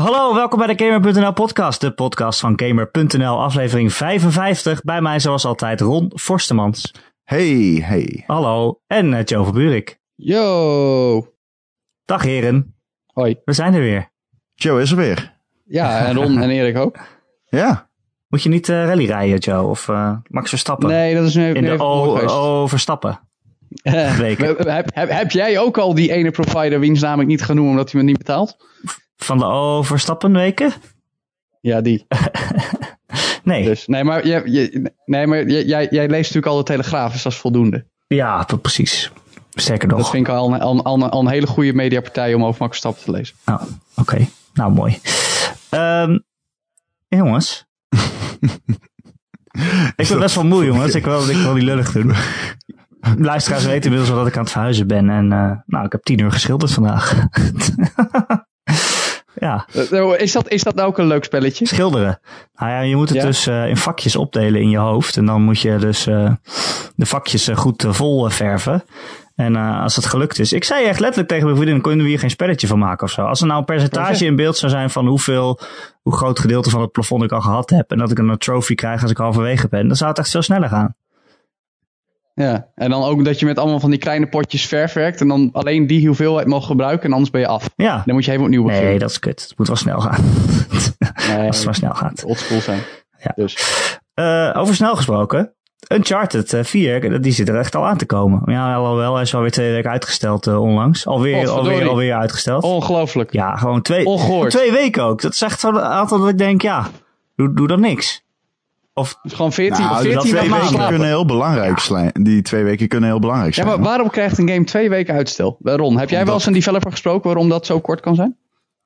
Hallo, welkom bij de Gamer.nl podcast, de podcast van Gamer.nl, aflevering 55. Bij mij zoals altijd Ron Forstemans. Hey, hey. Hallo, en uh, Joe van Buurik. Yo. Dag heren. Hoi. We zijn er weer. Joe is er weer. Ja, en Ron en Erik ook. Ja. Moet je niet uh, rally rijden, Joe? Of uh, Max Verstappen? Nee, dat is nu, In nu de even o, geweest. o Verstappen. weken. heb, heb, heb jij ook al die ene provider wiens naam ik niet ga noemen omdat hij me niet betaalt? Van de o Verstappen weken? Ja, die. Nee. Dus, nee, maar, je, je, nee, maar jij, jij, jij leest natuurlijk al de Telegraaf, dus dat is voldoende. Ja, p- precies. Sterker nog. Dat vind ik al een, al, al, al een hele goede mediapartij om over Max Verstappen te lezen. Nou, oké. Nou, mooi. Ehm, jongens. ik ben best wel moe, jongens. Ik wil, ik wil niet lullig doen. Luisteraars weten inmiddels wel dat ik aan het verhuizen ben. En eh, nou, ik heb tien uur geschilderd vandaag. Ja, Uh, Is dat, is dat nou ook een leuk spelletje? schilderen. Nou ja, je moet het Ja? dus eh, in vakjes opdelen in je hoofd. En dan moet je dus eh, de vakjes eh, goed eh, vol eh, verven. En eh, als het gelukt is. Ik zei echt letterlijk tegen mijn vriendin, kunnen we hier geen spelletje van maken of zo. Als er nou een percentage in beeld zou zijn van hoeveel, hoe groot gedeelte van het plafond ik al gehad heb. En dat ik een trophy krijg als ik halverwege ben. Dan zou het echt veel sneller gaan. Ja, en dan ook dat je met allemaal van die kleine potjes verf werkt en dan alleen die hoeveelheid mag gebruiken en anders ben je af. Ja. Dan moet je helemaal opnieuw beginnen. Nee, dat is kut. Het moet wel snel gaan. Nee, Als het maar snel gaat. oldschool zijn. Ja. Dus. Eh, over snel gesproken. Uncharted eh, 4, die zit er echt al aan te komen. Ja, alhoewel, hij is alweer twee weken uitgesteld eh, onlangs. Alweer, Potverdorie. alweer, alweer uitgesteld. Ongelooflijk. Ja, gewoon twee, Ongehoord. twee weken ook. Dat is echt zo'n aantal dat ik denk, ja, doe, doe dan niks. Of, gewoon 14, Nou, 14 die twee dagen weken slapen. kunnen heel belangrijk zijn. Die twee weken kunnen heel belangrijk Ja, zijn. maar waarom krijgt een game twee weken uitstel? Ron, heb jij wel eens een developer gesproken waarom dat zo kort kan zijn?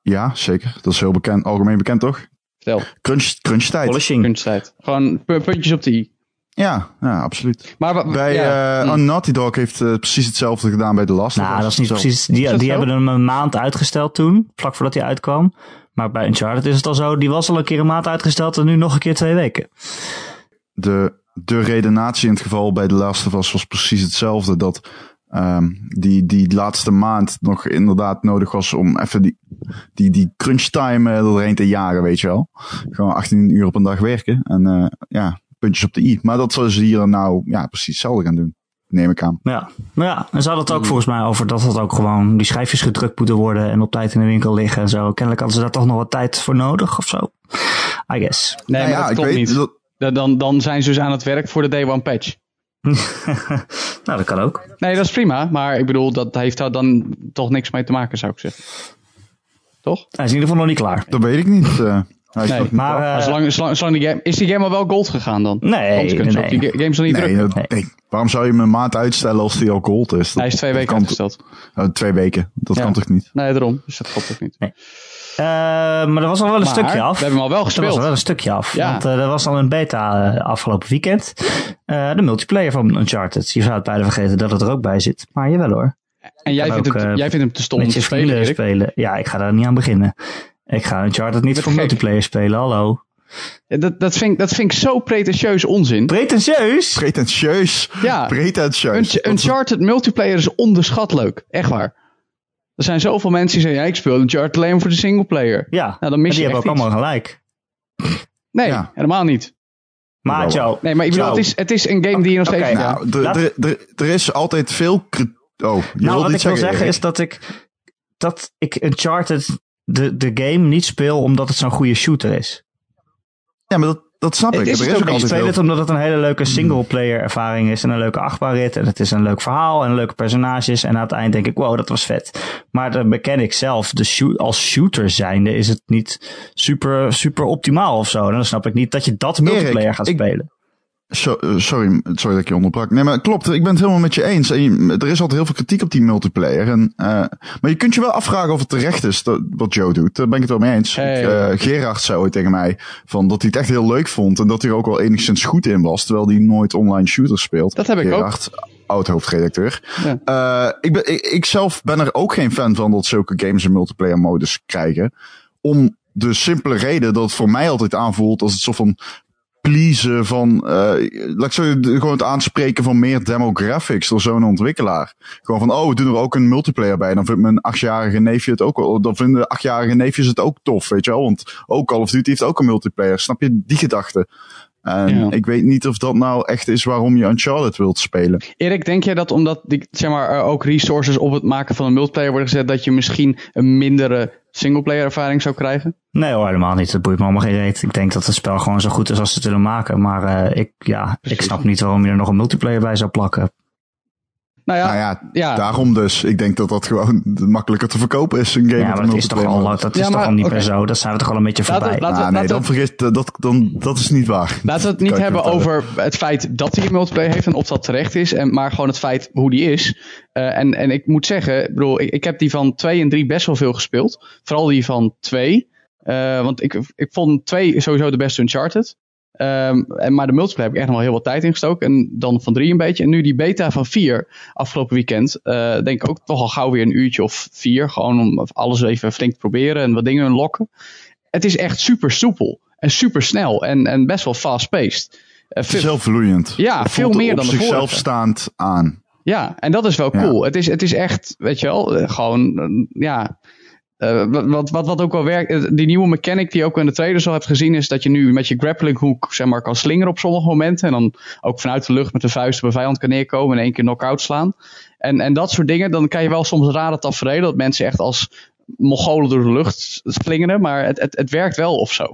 Ja, zeker. Dat is heel bekend, algemeen bekend toch? Stel, Crunch, crunch tijd. polishing. kunsttijd. Gewoon pu- puntjes op de i. Ja, ja, absoluut. Maar Bij ja, eh, hm. Naughty Dog heeft eh, precies hetzelfde gedaan bij The Last of Nou, Us. dat is niet Zo. precies. Die, die hebben hem een maand uitgesteld toen, vlak voordat hij uitkwam. Maar bij Uncharted is het al zo, die was al een keer een maand uitgesteld en nu nog een keer twee weken. de, de redenatie in het geval bij Last of Us was precies hetzelfde. Dat ehm, die, die laatste maand nog inderdaad nodig was om even die, die, die crunch time erheen te jagen, weet je wel. Gewoon 18 uur op een dag werken. En eh, ja, puntjes op de i. Maar dat zullen ze hier nou ja, precies hetzelfde gaan doen. Neem ik aan. Ja, maar ja, en ze hadden het ook volgens mij over dat het ook gewoon die schijfjes gedrukt moeten worden en op tijd in de winkel liggen en zo. Kennelijk hadden ze daar toch nog wat tijd voor nodig of zo. I guess. Nee, Nou maar ja, dat klopt niet. dat- Dan, dan zijn ze dus aan het werk voor de Day One patch. nou, dat kan ook. Nee, dat is prima. Maar ik bedoel, dat heeft daar dan toch niks mee te maken, zou ik zeggen. Toch? Hij is in ieder geval nog niet klaar. dat weet ik niet. eh. Nee, Maar, eh, Maar zolang, zolang, zolang die game, is die game al wel gold gegaan dan? Nee, Anders kunnen ze nee, op die ga- games nog niet nee, drukken. dat- nee. Waarom zou je hem een maand uitstellen als die al gold is? Dat- Hij is twee weken kan uitgesteld. toch- eh, twee weken. Dat Ja. kan toch niet? Nee, daarom. Dus dat klopt ook niet. Eh, maar er was al wel een Maar stukje we af. hebben hem al wel Er was gespeeld. al wel een stukje af. Ja. Want eh, er was al een beta afgelopen weekend. Eh, de multiplayer van Uncharted. Je zou het bijna vergeten dat het er ook bij zit. Maar jawel hoor. En jij vindt, ook, het, jij vindt hem te stom om Met te je spelen, spelen. Ja, ik ga daar niet aan beginnen. Ik ga Uncharted niet voor gek. multiplayer spelen. Hallo. Ja, dat, dat, vind ik, dat vind ik zo pretentieus onzin. Pretentieus? Pretentieus. Ja, Pretentieus. Unch- Uncharted multiplayer is onderschat leuk. Echt waar. Er zijn zoveel mensen die zeggen, ja, ik speel Uncharted alleen voor de singleplayer. Ja, Nou, dan mis die je hebben ook allemaal gelijk. Nee, Ja. helemaal niet. Maar Joe. Nee, maar ik bedoel, het is, het is een game die je nog steeds... ja. Nou, er- is altijd veel... Oh, je Nou, wat ik wil zeggen Erik? is dat ik, dat ik Uncharted de, de game niet speel omdat het zo'n goede shooter is. Ja, maar dat, dat snap Het ik. is Er het is ook ook Ik speel heel... het omdat het een hele leuke singleplayer ervaring is en een leuke achtbaanrit en het is een leuk verhaal en leuke personages en aan het eind denk ik, wow, dat was vet. Maar dan beken ik zelf, de shoot, als shooter zijnde is het niet super, super optimaal of zo. En dan snap ik niet dat je dat multiplayer gaat ik- spelen. Eh, sorry, sorry dat ik je onderbrak. Nee, maar klopt. Ik ben het helemaal met je eens. En je- er is altijd heel veel kritiek op die multiplayer. En, eh, maar je kunt je wel afvragen of het terecht is dat, wat Joe doet. Daar ben ik het wel mee eens. Hey. Ik, eh, Gerard zei ooit tegen mij van dat hij het echt heel leuk vond. En dat hij er ook wel enigszins goed in was. Terwijl hij nooit online shooters speelt. Dat heb ik ook. Gerard, oud-hoofdredacteur. Ja. Eh, ik, ben, ik, ik zelf ben er ook geen fan van dat zulke games een multiplayer modus krijgen. Om de simpele reden dat het voor mij altijd aanvoelt als het soort van pleasen van, uh, laat ik zo gewoon het aanspreken van meer demographics door zo'n ontwikkelaar. Gewoon van, oh, we doen er ook een multiplayer bij. Dan vindt mijn achtjarige neefje het ook wel, dan vinden achtjarige neefjes het ook tof, weet je wel. Want ook Call of Duty heeft ook een multiplayer. Snap je die gedachte? En ja. ik weet niet of dat nou echt is waarom je Uncharted wilt spelen. Erik, denk jij dat omdat die, zeg maar, ook resources op het maken van een multiplayer worden gezet, dat je misschien een mindere singleplayer ervaring zou krijgen? Nee hoor, helemaal niet. Dat boeit me allemaal geen reet. Ik denk dat het spel gewoon zo goed is als ze het willen maken. Maar uh, ik, ja, ik snap niet waarom je er nog een multiplayer bij zou plakken. Nou ja, nou ja, ja, daarom dus. Ik denk dat dat gewoon makkelijker te verkopen is. Een game ja, maar dat is toch al, dat is ja, maar, toch al niet okay. per zo. Dat zijn we toch al een beetje voorbij. Laten we, ah, nee, dan vergis, dat, dan, dat is niet waar. Laten we het niet hebben over het feit dat hij een multiplayer heeft en of dat terecht is. En, maar gewoon het feit hoe die is. Uh, en, en ik moet zeggen, ik, bedoel, ik, ik heb die van 2 en 3 best wel veel gespeeld. Vooral die van 2. Uh, want ik, ik vond 2 sowieso de beste Uncharted. Um, en, maar de multiplayer heb ik echt nog wel heel wat tijd ingestoken. En dan van drie een beetje. En nu die beta van vier afgelopen weekend. Uh, denk ik ook toch al gauw weer een uurtje of vier. Gewoon om alles even flink te proberen en wat dingen lokken. Het is echt super soepel. En super snel. En, en best wel fast-paced. Uh, Zelfvloeiend. Ja, veel meer dan de vorige. staand aan. Ja, en dat is wel cool. Ja. Het, is, het is echt, weet je wel, eh, gewoon, ja, uh, wat, wat, wat ook wel werkt, eh, die nieuwe mechanic die je ook in de trailers al hebt gezien, is dat je nu met je grappling hook zeg maar, kan slingeren op sommige momenten. En dan ook vanuit de lucht met de vuist op een vijand kan neerkomen en één keer knock-out slaan. En, en dat soort dingen, dan kan je wel soms rare tafereelen dat mensen echt als mogolen door de lucht slingeren. Maar het, het, het werkt wel of zo.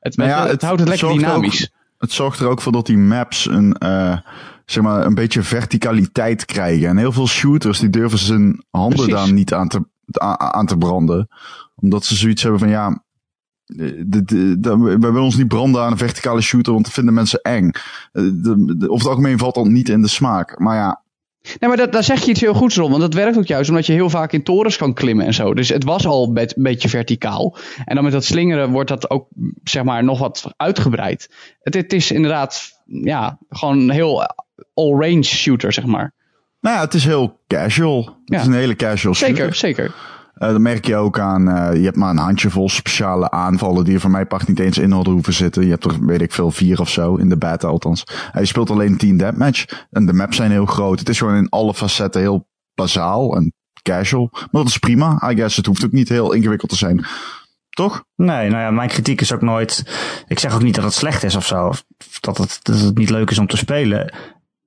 Het, nou ja, het, het, houdt het lekker dynamisch. Ook, het zorgt er ook voor dat die maps een, uh, zeg maar, een beetje verticaliteit krijgen. En heel veel shooters die durven zijn handen Precies. daar niet aan te aan te branden. Omdat ze zoiets hebben van ja, de, de, we willen ons niet branden aan een verticale shooter, want dat vinden mensen eng. Eh, de, de, over het algemeen valt dat niet in de smaak. Maar ja. Nee, maar dat, daar zeg je iets heel goeds om. Want dat werkt ook juist omdat je heel vaak in torens kan klimmen en zo. Dus het was al een beetje verticaal. En dan met dat slingeren wordt dat ook, zeg maar, nog wat uitgebreid. Het, het is inderdaad, ja, gewoon een heel all-range shooter, zeg maar. Nou ja, het is heel casual. Het ja. is een hele casual Zeker, shooter. zeker. Uh, dat merk je ook aan, uh, je hebt maar een handjevol speciale aanvallen die er voor mij part niet eens in hadden hoeven zitten. Je hebt er, weet ik veel, vier of zo, in de beta althans. Hij speelt alleen 10 deathmatch en de maps zijn heel groot. Het is gewoon in alle facetten heel bazaal en casual. Maar dat is prima, I guess. Het hoeft ook niet heel ingewikkeld te zijn. Toch? Nee, nou ja, mijn kritiek is ook nooit. Ik zeg ook niet dat het slecht is of zo. Of dat het, dat het niet leuk is om te spelen.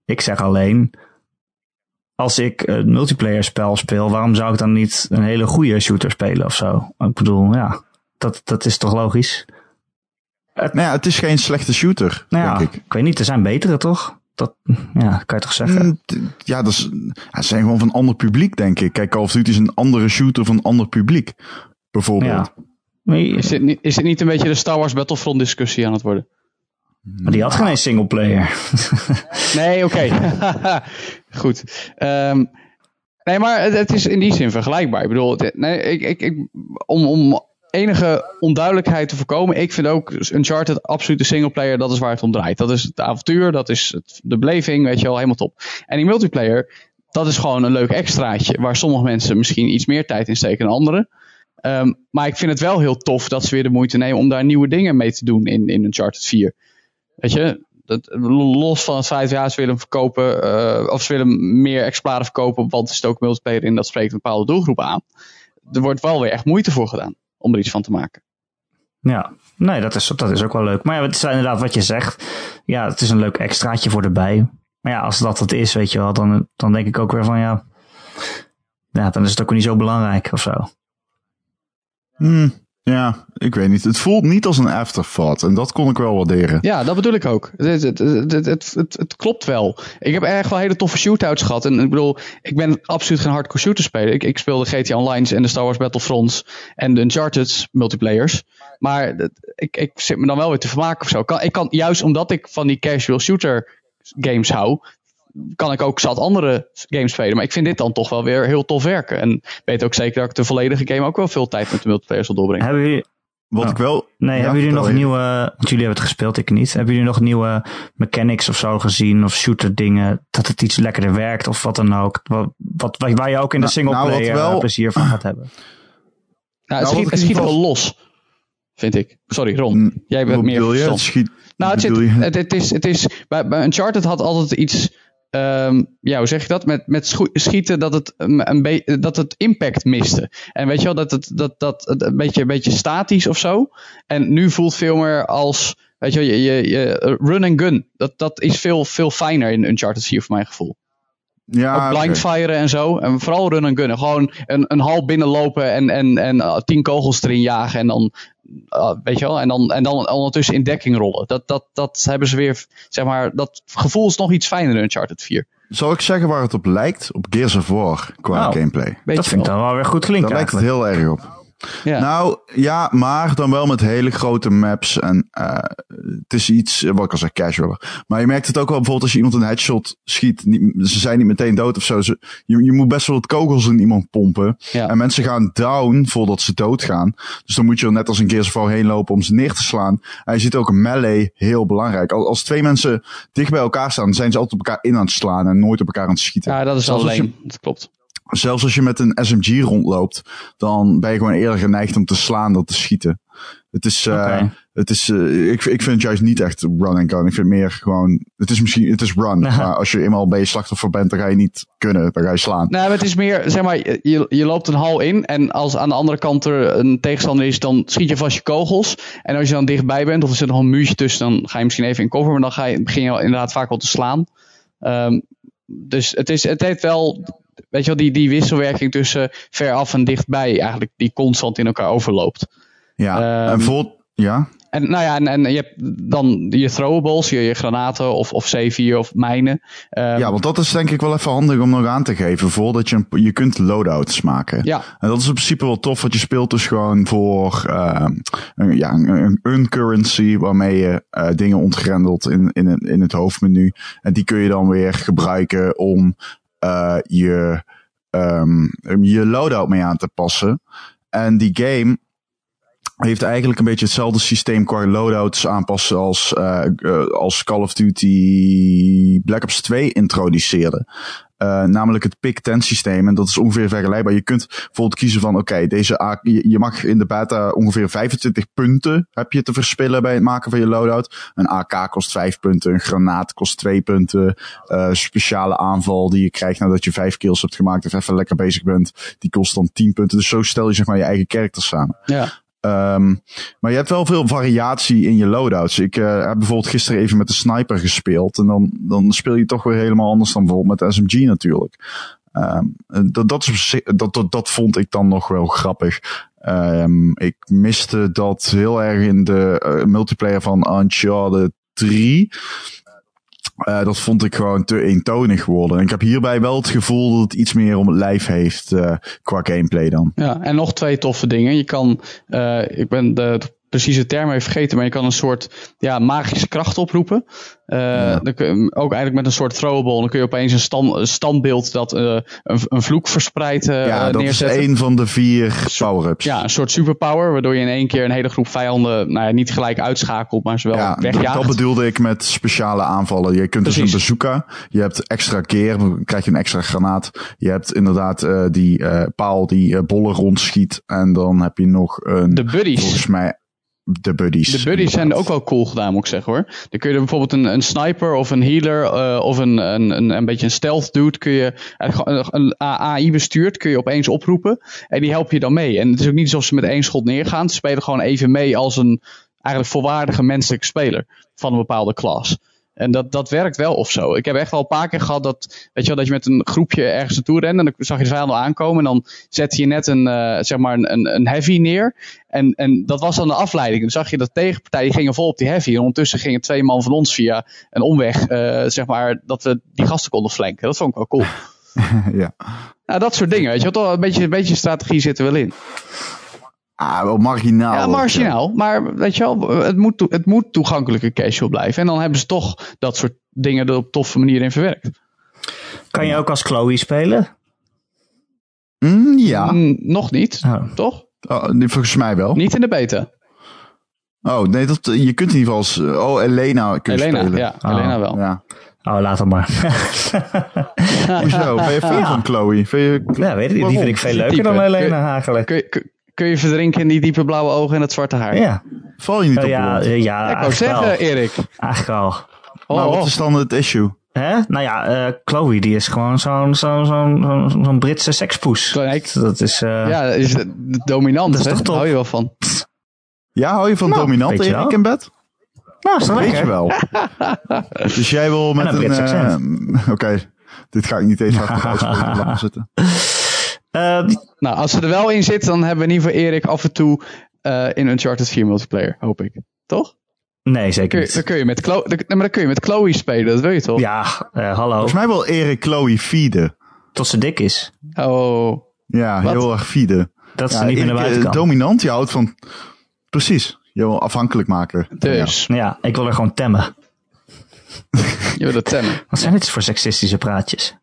Ik zeg alleen als ik een multiplayer spel speel, waarom zou ik dan niet een hele goede shooter spelen of zo? Ik bedoel, ja, dat, dat is toch logisch? Het, nou ja, het is geen slechte shooter, nou ja, denk ik. Ik weet niet, er zijn betere toch? Dat ja, kan je toch zeggen? Mm, ja, dat is, ja, zijn gewoon van een ander publiek, denk ik. Kijk, Call of Duty is een andere shooter van een ander publiek, bijvoorbeeld. Ja. Is, het niet, is het niet een beetje de Star Wars Battlefront discussie aan het worden? Maar die had geen singleplayer. nee, oké. Goed. Um, nee, maar het, is in die zin vergelijkbaar. Ik bedoel, nee, ik, ik, ik, om, om enige onduidelijkheid te voorkomen. Ik vind ook Uncharted absoluut de singleplayer. Dat is waar het om draait. Dat is het avontuur, dat is het, de beleving, weet je wel, helemaal top. En die multiplayer, dat is gewoon een leuk extraatje. Waar sommige mensen misschien iets meer tijd in steken dan anderen. Um, maar ik vind het wel heel tof dat ze weer de moeite nemen om daar nieuwe dingen mee te doen in, in Uncharted 4. Weet je, dat, los van het feit, ja, ze willen verkopen, uh, of ze willen meer exemplaren verkopen, want het is ook multiplayer in, dat spreekt een bepaalde doelgroep aan. Er wordt wel weer echt moeite voor gedaan om er iets van te maken. Ja, nee, dat is, dat is ook wel leuk. Maar ja, het is inderdaad wat je zegt. Ja, het is een leuk extraatje voor erbij. Maar ja, als dat het is, weet je wel, dan, dan denk ik ook weer van ja, ja, dan is het ook niet zo belangrijk of zo. Hmm. Ja, ik weet niet. Het voelt niet als een afterthought. En dat kon ik wel waarderen. Ja, dat bedoel ik ook. Het, het, het, het, klopt wel. Ik heb erg wel hele toffe shootouts gehad. En ik bedoel, ik ben absoluut geen hardcore shooter speler. Ik, ik speelde GTA Online en de Star Wars Battlefronts en de Uncharted multiplayers. Maar ik, ik zit me dan wel weer te vermaken of zo. Ik kan, juist omdat ik van die casual shooter games hou, kan ik ook zat andere games spelen. Maar ik vind dit dan toch wel weer heel tof werken. En weet ook zeker dat ik de volledige game ook wel veel tijd met de multiplayer zal doorbrengen. Hebben jullie... Wat ik wel... Nee, hebben jullie nog nieuwe... Want jullie hebben het gespeeld, ik niet. Hebben jullie nog nieuwe mechanics of zo gezien? Of shooter dingen? Dat het iets lekkerder werkt of wat dan ook? Wat, wat, waar je ook in de nou, singleplayer nou, wel... plezier van gaat hebben. Nou, het nou, schiet, het schiet wel los. vind ik. Sorry, Ron. Mm, Jij bent Wat meer je? verstand. Schiet, Nou, het, bedoel zit, je? het, het is, het is bij, bij Uncharted had altijd iets, ehm, ja, hoe zeg je dat? Met, met schieten dat het, een, dat het impact miste. En weet je wel, dat het, dat, dat, een, beetje, een beetje statisch of zo. En nu voelt veel meer als, weet je wel, je, je, je run and gun. Dat, dat is veel, veel fijner in Uncharted 4 voor mijn gevoel. Ja, Ook blind oké. firen en zo. En vooral run and gunnen. Gewoon een, een hal binnenlopen en, en, en uh, tien kogels erin jagen. En dan, uh, weet je wel, en dan, en dan ondertussen in dekking rollen. Dat, dat, dat hebben ze weer, zeg maar, dat gevoel is nog iets fijner in Uncharted 4. Zal ik zeggen waar het op lijkt? Op Gears of War qua Oh. gameplay. Dat vind ik dan wel weer goed klinken Daar lijkt het heel erg op. Ja. Nou ja, maar dan wel met hele grote maps. En eh, het is iets, eh, wat ik al zeg, casualer. Maar je merkt het ook wel bijvoorbeeld als je iemand een headshot schiet. Niet, ze zijn niet meteen dood of zo. Ze, je, je moet best wel wat kogels in iemand pompen. Ja. En mensen gaan down voordat ze doodgaan. Dus dan moet je er net als een of War heen lopen om ze neer te slaan. En je ziet ook een melee heel belangrijk. Als, als twee mensen dicht bij elkaar staan, zijn ze altijd op elkaar in aan het slaan en nooit op elkaar aan het schieten. ja, dat is je- alleen. Dat klopt. Zelfs als je met een SMG rondloopt, dan ben je gewoon eerder geneigd om te slaan dan te schieten. Het is, eh, het is eh, ik, ik vind het juist niet echt run and gun. Ik vind meer gewoon, het is misschien, het is run. maar als je eenmaal bij je slachtoffer bent, dan ga je niet kunnen, dan ga je slaan. Nou, het is meer, zeg maar, je, je loopt een hal in en als aan de andere kant er een tegenstander is, dan schiet je vast je kogels. En als je dan dichtbij bent, of er zit nog een muurtje tussen, dan ga je misschien even in cover, maar dan ga je, begin je inderdaad vaak wel te slaan. Ehm, dus het, is, het heeft wel, weet je wel, die, die wisselwerking tussen veraf en dichtbij, eigenlijk, die constant in elkaar overloopt. Ja, Ehm, en voor, ja, En nou ja, en, en je hebt dan je throwables, je, je granaten of, of C4 of mijnen. Ehm, ja, want dat is denk ik wel even handig om nog aan te geven. Voordat je, een, je kunt loadouts maken. ja, En dat is in principe wel tof, want je speelt dus gewoon voor eh, een, ja, een, een currency waarmee je eh, dingen ontgrendelt in, in, in het hoofdmenu. En die kun je dan weer gebruiken om eh, je, ehm, je loadout mee aan te passen. En die game heeft eigenlijk een beetje hetzelfde systeem qua loadouts aanpassen als, eh, eh, als Call of Duty Black Ops 2 introduceerde. Eh, namelijk het pick 10 systeem. En dat is ongeveer vergelijkbaar. Je kunt bijvoorbeeld kiezen van oké, deze je, je mag in de beta ongeveer 25 punten heb je te verspillen bij het maken van je loadout. Een AK kost 5 punten, een granaat kost 2 punten. eh, speciale aanval die je krijgt nadat je 5 kills hebt gemaakt of even lekker bezig bent, die kost dan 10 punten. Dus zo stel je zeg maar je eigen character samen. ja. Ehm, maar je hebt wel veel variatie in je loadouts. Ik eh, heb bijvoorbeeld gisteren even met de sniper gespeeld. En dan, dan speel je toch weer helemaal anders dan bijvoorbeeld met SMG natuurlijk. Ehm, dat, dat, dat, dat, dat vond ik dan nog wel grappig. Ehm, ik miste dat heel erg in de eh, multiplayer van Uncharted 3. Eh, dat vond ik gewoon te eentonig worden. En ik heb hierbij wel het gevoel dat het iets meer om het lijf heeft eh, qua gameplay dan. Ja, en nog twee toffe dingen. Je kan, eh, ik ben de, de precieze term even vergeten, maar je kan een soort ja, magische kracht oproepen. Eh, dan kun je, ook eigenlijk met een soort throwable. Dan kun je opeens een, stand, een standbeeld dat eh, een, een vloek verspreidt eh, Ja, dat neerzetten. is één van de vier power-ups. Ja, een soort superpower, waardoor je in één keer een hele groep vijanden nou ja, niet gelijk uitschakelt, maar ze wel Ja, wegjaagt. dat bedoelde ik met speciale aanvallen. Je kunt dus een bazooka, je hebt extra keer, dan krijg je een extra granaat. Je hebt inderdaad die paal die bollen rondschiet. En dan heb je nog een, De buddies. volgens mij, de buddies. De buddies zijn ook wel cool gedaan, moet ik zeggen hoor. Dan kun je bijvoorbeeld een, een sniper of een healer eh, of een, een, een, een beetje een stealth dude, kun je eigenlijk gewoon een AI bestuurd, kun je opeens oproepen. En die help je dan mee. En het is ook niet alsof ze met één schot neergaan. Ze spelen gewoon even mee als een eigenlijk volwaardige menselijke speler van een bepaalde klas. En dat, dat werkt wel of zo. Ik heb echt wel een paar keer gehad dat, weet je wel, dat je met een groepje ergens naartoe rent. En dan zag je de vijand al aankomen. En dan zette je net een, eh, zeg maar een, een, heavy neer. En, en dat was dan de afleiding. Dan zag je dat tegenpartij die gingen vol op die heavy. En ondertussen gingen twee man van ons via een omweg, eh, zeg maar, dat we die gasten konden flanken. Dat vond ik wel cool. ja. Nou, dat soort dingen, weet je wel. Een beetje, een beetje strategie zit er wel in. Ah, wel marginaal. Ja, marginaal. Maar weet je wel, het moet, het moet toegankelijke casual blijven. En dan hebben ze toch dat soort dingen er op toffe manier in verwerkt. Kan je ook als Chloe spelen? Mm, ja, Mm, nog niet, Oh. toch? oh, volgens mij wel. Niet in de beta. Oh, nee, dat, je kunt in ieder geval als, oh, Elena kun je Elena, spelen. ja, Oh. Elena wel. Ja. Oh, laat hem maar. Hoezo? Ben je fan van Chloe? Vind je... ja, weet ik. Die vind ik veel leuker Type. dan je- eigenlijk. Kun je, kun, kun je verdrinken in die diepe blauwe ogen en het zwarte haar. Ja, Val je niet op ja, blond? eh, ja, ik wou wel. zeggen, Erik. Eigenlijk wel. Oh, maar oh. wat is dan het issue? Hè? Nou ja, eh, Chloe die is gewoon zo'n zo'n zo'n zo'n Britse sekspoes. Kijk. Dat is... eh, Ja, dat is dominant. Dat is hè? toch? Daar hou je wel van. Ja, hou je van Nou, dominant Erik in bed? Nou, toch Weet je wel. dus jij wil met een eh. Oké, dit ga ik niet eens hard uitspreken. Laat maar zitten. Eh, die- Nou, als ze er wel in zit, dan hebben we in ieder geval Erik af en toe eh, in Uncharted 4 multiplayer, hoop ik. Toch? nee, zeker je, dan, niet. kun je met Chloe, dan, maar dan kun je met Chloe spelen, dat wil je toch? Ja, eh, hallo. Volgens mij wil Erik Chloe feeden. Tot ze dik is. Oh, Ja, Wat? heel erg feeden. Dat ze Ja, niet meer naar Erik, buiten eh, kan. Dominant, je houdt van... Precies. Je wil afhankelijk maken. dus. Ja, ik wil er gewoon temmen. Je wil het temmen. Wat zijn dit voor seksistische praatjes?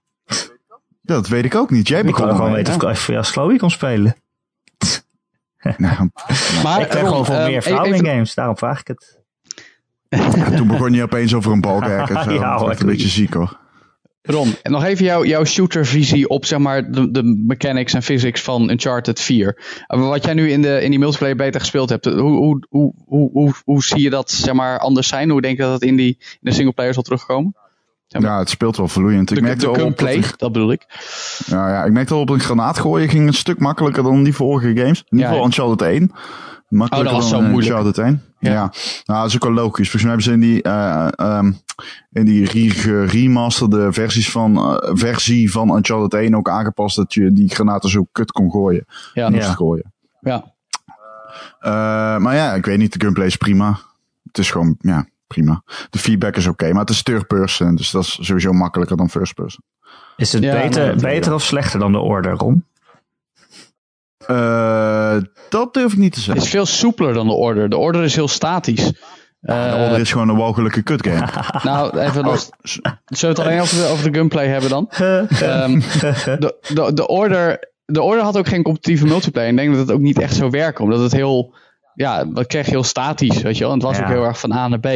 Dat weet ik ook niet. Jij Ik wil begon gewoon weten of ik even als Chloe kon spelen. Nou, Maar Ik ben Ron, gewoon voor ehm, meer vrouwen in games, daarom vraag ik het. ja, toen begon je opeens over een balkwerk en zo. Ja, dat echt een beetje ziek hoor. Ron, en nog even jouw, jouw shootervisie op zeg maar, de, de mechanics en physics van Uncharted 4. Uh, Wat jij nu in, de, in die multiplayer beta gespeeld hebt, hoe, hoe, hoe, hoe, hoe, hoe zie je dat zeg maar, anders zijn? Hoe denk je dat het in, die, in de singleplayer zal terugkomen? Ja, het speelt wel vloeiend. Ik De, merkte de al op dat, ik- dat bedoel ik. ja, ja, ik merkte al op een granaat gooien ging een stuk makkelijker dan die vorige games. In ieder geval ja. Uncharted 1. Makkelijker Oh, dat was dan zo eh, moeilijk. Uncharted 1. Ja. Ja. Nou, dat is ook wel logisch. Volgens mij hebben ze in die, eh, ehm, in die re- geremasterde versies van, eh, versie van Uncharted 1 ook aangepast dat je die granaten zo kut kon gooien. Ja, Moest Ja. gooien. ja. Eh, maar ja, ik weet niet, de gunplay is prima. Het is gewoon, ja, prima. De feedback is oké, maar het is third person, dus dat is sowieso makkelijker dan first person. Is het Ja, beter, nee, beter of slechter dan de Order, Ron? Eh, dat durf ik niet te Het zeggen. is veel soepeler dan de order. De order is heel statisch. De Eh, Order is gewoon een walgelijke kut game. nou, even los. S- Zullen we het alleen over de, over de gunplay hebben dan? Ehm, de, de, de, order, de order had ook geen competitieve multiplayer. En ik denk dat het ook niet echt zou werken. Omdat het heel... Ja, wat kreeg je heel statisch, weet je wel. En het was Ja. ook heel erg van A naar B.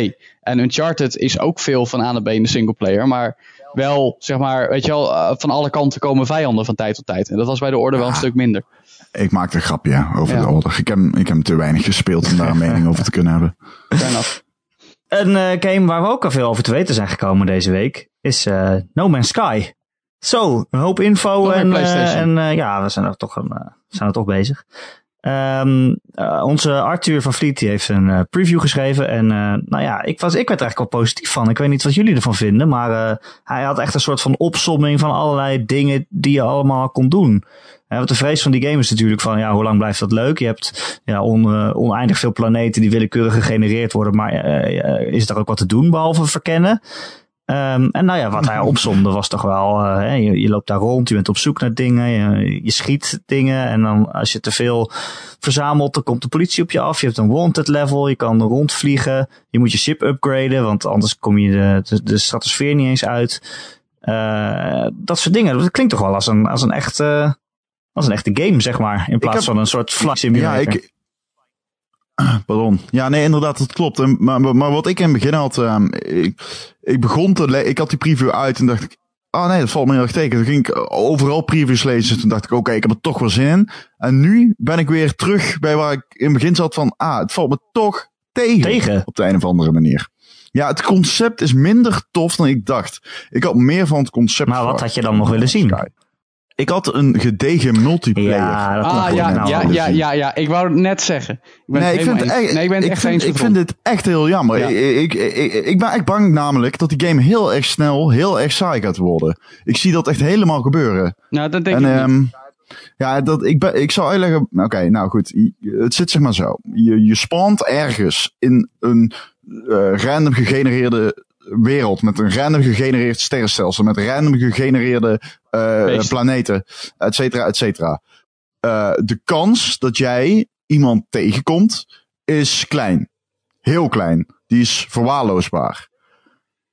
En Uncharted is ook veel van A naar B in de singleplayer. Maar wel, zeg maar, weet je wel, eh, van alle kanten komen vijanden van tijd tot tijd. En dat was bij de order wel een stuk minder. ik maakte een grapje over de Order. Ik heb, ik heb te weinig gespeeld om daar een mening over te kunnen hebben. Een eh, game waar we ook al veel over te weten zijn gekomen deze week is eh, No Man's Sky. Zo, een hoop info en, en ja, we zijn er toch, een, zijn er toch bezig. Ehm, eh, onze Arthur van Vliet die heeft een eh, preview geschreven. En eh, nou ja, ik, was, ik werd er eigenlijk wel positief van. Ik weet niet wat jullie ervan vinden. Maar hij had echt een soort van opsomming van allerlei dingen die je allemaal kon doen. Want de vrees van die game is natuurlijk van, ja, hoe lang blijft dat leuk? Je hebt ja, on, oneindig veel planeten die willekeurig gegenereerd worden. Maar is er ook wat te doen behalve verkennen? Ehm, en nou ja, wat hij opzomde was toch wel, eh, hè, je, je loopt daar rond, je bent op zoek naar dingen, je, je schiet dingen. En dan als je te veel verzamelt, dan komt de politie op je af. Je hebt een wanted level, je kan rondvliegen. Je moet je ship upgraden, want anders kom je de, de, de stratosfeer niet eens uit. Eh, dat soort dingen. Dat klinkt toch wel als een, als een, echt, eh, als een echte game, zeg maar. In plaats heb- van een soort flight simulator. Ja, ik. Pardon. Ja, nee, inderdaad, dat klopt. En, maar, wat ik in het begin had, ehm, ik, ik begon te le- ik had die preview uit en dacht ik, oh nee, dat valt me heel erg tegen. Toen ging ik overal previews lezen. Toen dacht ik, oké, ik heb er toch wel zin in. En nu ben ik weer terug bij waar ik in het begin zat van, ah, het valt me toch tegen. Tegen? Op de een of andere manier. Ja, het concept is minder tof dan ik dacht. Ik had meer van het concept. Maar wat had je dan nog willen zien? Ik had een gedegen multiplayer. Ja, dat Ah, ja, nou ja, ja, ja, ja. Ik wou het net zeggen. Ik ben nee, het ik vind, echt, nee, ik ben het ik echt vind, eens ik vind dit echt heel jammer. Ja. Ik, ik, ik, ik ben echt bang namelijk dat die game heel erg snel, heel erg saai gaat worden. Ik zie dat echt helemaal gebeuren. Nou, dat denk en ik niet. ehm ja, dat, ik, ben, ik zal uitleggen. Oké, nou goed. Het zit zeg maar zo. Je, je spant ergens in een eh, random gegenereerde wereld. Met een random gegenereerd sterrenstelsel. Met random gegenereerde eh, planeten. Et cetera, et cetera. Eh, de kans dat jij iemand tegenkomt is klein. Heel klein. Die is verwaarloosbaar.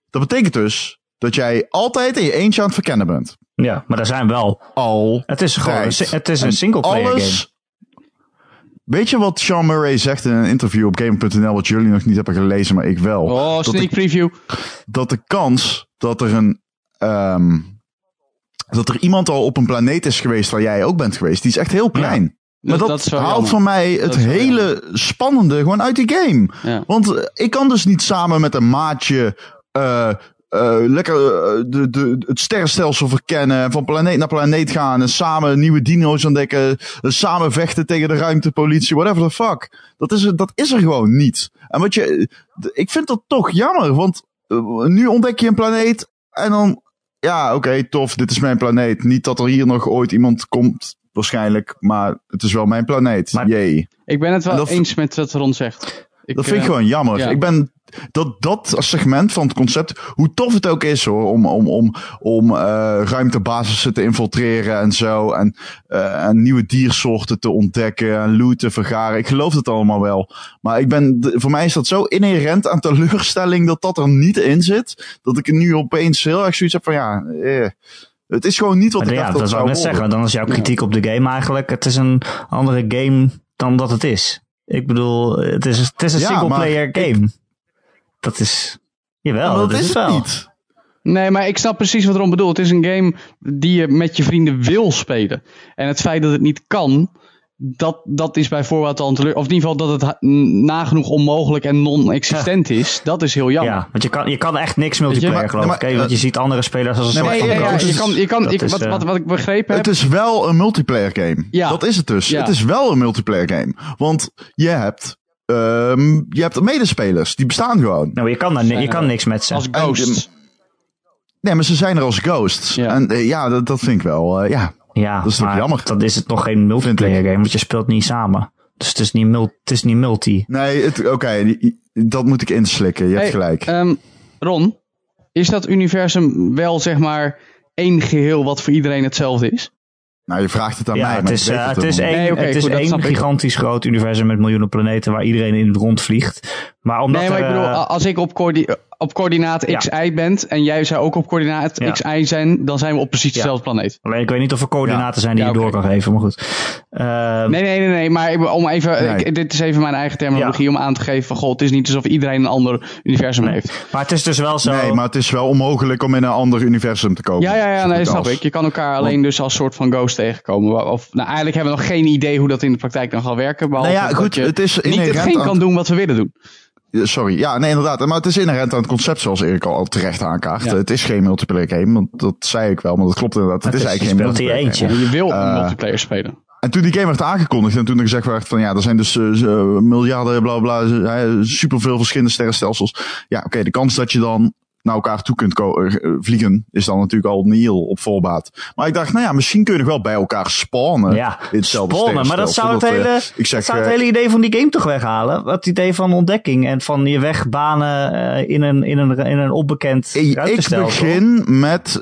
Dat betekent dus dat jij altijd in je eentje aan het verkennen bent. Ja, maar daar zijn wel. Al Het is gewoon tijd. het is een En single player game. Weet je wat Sean Murray zegt in een interview op Game.nl, wat jullie nog niet hebben gelezen, maar ik wel? Oh, dat, sneak de, preview. dat de kans dat er een. ehm, dat er iemand al op een planeet is geweest waar jij ook bent geweest, die is echt heel klein. Maar dat, dat haalt jammer. voor mij het hele spannende gewoon uit die game. Ja. Want ik kan dus niet samen met een maatje eh, eh, lekker eh, de, de, het sterrenstelsel verkennen. en Van planeet naar planeet gaan. En samen nieuwe dino's ontdekken. en Samen vechten tegen de ruimtepolitie. Whatever the fuck. Dat is, er- dat is er gewoon niet. En wat je, ik vind dat toch jammer. Want eh, nu ontdek je een planeet. En dan, ja oké tof. Dit is mijn planeet. Niet dat er hier nog ooit iemand komt. Waarschijnlijk. Maar het is wel mijn planeet. Maar- Jee. Ik ben het wel dat- eens met wat Ron zegt. Ik, Dat vind ik eh, gewoon jammer. ja. Ik ben dat, dat segment van het concept, hoe tof het ook is hoor, om, om, om, om eh, ruimtebasissen te infiltreren en zo. En, eh, en nieuwe diersoorten te ontdekken en loot te vergaren. Ik geloof het allemaal wel. Maar ik ben, voor mij is dat zo inherent aan teleurstelling dat dat er niet in zit. Dat ik nu opeens heel erg zoiets heb van ja, eh, het is gewoon niet wat Maar ik ja, dacht dat dat zou ik net worden. zeggen. Dan is jouw kritiek op de game eigenlijk... Het is een andere game dan dat het is. Ik bedoel, het is, het is een Ja, single-player maar game. Dat is... Jawel, dat, dat is is het het wel. niet. Nee, maar ik snap precies wat Ron bedoelt. Het is een game die je met je vrienden wil spelen. En het feit dat het niet kan, dat, dat is bij voorbaat al een teleur. Of in ieder geval dat het nagenoeg onmogelijk en non-existent is. Dat is heel jammer. Ja, want je kan, je kan echt niks multiplayer, maar- geloof maar- ik. hè? Want je ziet andere spelers als een Nee, soort Nee, van ja, je kan, je kan, ik, is, wat, eh, wat, wat ik begrepen heb. Het is wel een multiplayer game. Ja. Dat is het dus. Ja. Het is wel een multiplayer game. Want je hebt, ehm, je hebt medespelers. Die bestaan gewoon. Nou, je kan, je kan niks met ze. als ghosts. Nee, maar ze zijn er als ghosts. Ja. En eh, ja, dat, dat vind ik wel. eh, ja. Ja, Dat is toch jammer? Dan is het nog geen multiplayer game, want je speelt niet samen. Dus het is niet, mul- het is niet multi. Nee, oké. dat moet ik inslikken. Je hebt gelijk. ehm, Ron, is dat universum wel zeg maar één geheel wat voor iedereen hetzelfde is? Nou, je vraagt het aan Ja, mij. het is, eh, het het is één, Nee, het is goed, één gigantisch groot universum met miljoenen planeten waar iedereen in het rondvliegt. Maar omdat nee, maar ik bedoel, eh, a- als ik op, coördi- op coördinaat Ja. XY ben en jij zou ook op coördinaat Ja. XY zijn, dan zijn we op precies dezelfde planeet. alleen ik weet niet of er coördinaten zijn die Ja, je door kan geven, maar goed. Ehm, Nee, nee, nee, nee, maar ik- om even, Nee. ik- dit is even mijn eigen terminologie om aan te geven van, god, het is niet alsof iedereen een ander universum nee. heeft. Maar het is dus wel zo. Nee, maar het is wel onmogelijk om in een ander universum te komen. Ja, ja, ja, nee, snap als. ik. Je kan elkaar alleen dus als soort van ghost tegenkomen. Of, nou, eigenlijk hebben we nog geen idee hoe dat in de praktijk dan gaat werken. Behalve Nou ja, goed, dat je het is niet hetgeen kan doen wat we willen doen. Sorry, ja, nee, inderdaad. Maar het is inherent aan het concept, zoals Erik al terecht aankaart. Ja. Het is geen multiplayer game, want dat zei ik wel, maar dat klopt inderdaad. Het, Het is is- eigenlijk geen multiplayer eentje. game. Je wil een Eh, multiplayer spelen. En toen die game werd aangekondigd en toen er gezegd werd van ja, er zijn dus eh, eh, miljarden, bla bla, bla, superveel verschillende sterrenstelsels. Ja, oké, de kans dat je dan naar elkaar toe kunt eh, vliegen is dan natuurlijk al nihil op voorbaat. Maar ik dacht, nou ja, misschien kun je nog wel bij elkaar spawnen. ja, in hetzelfde spawnen, maar dat zou het hele, eh, ik zeg, dat zou het eh, hele idee van die game toch weghalen. Het idee van ontdekking en van je wegbanen in, een, in, een, in een onbekend Ik, begin met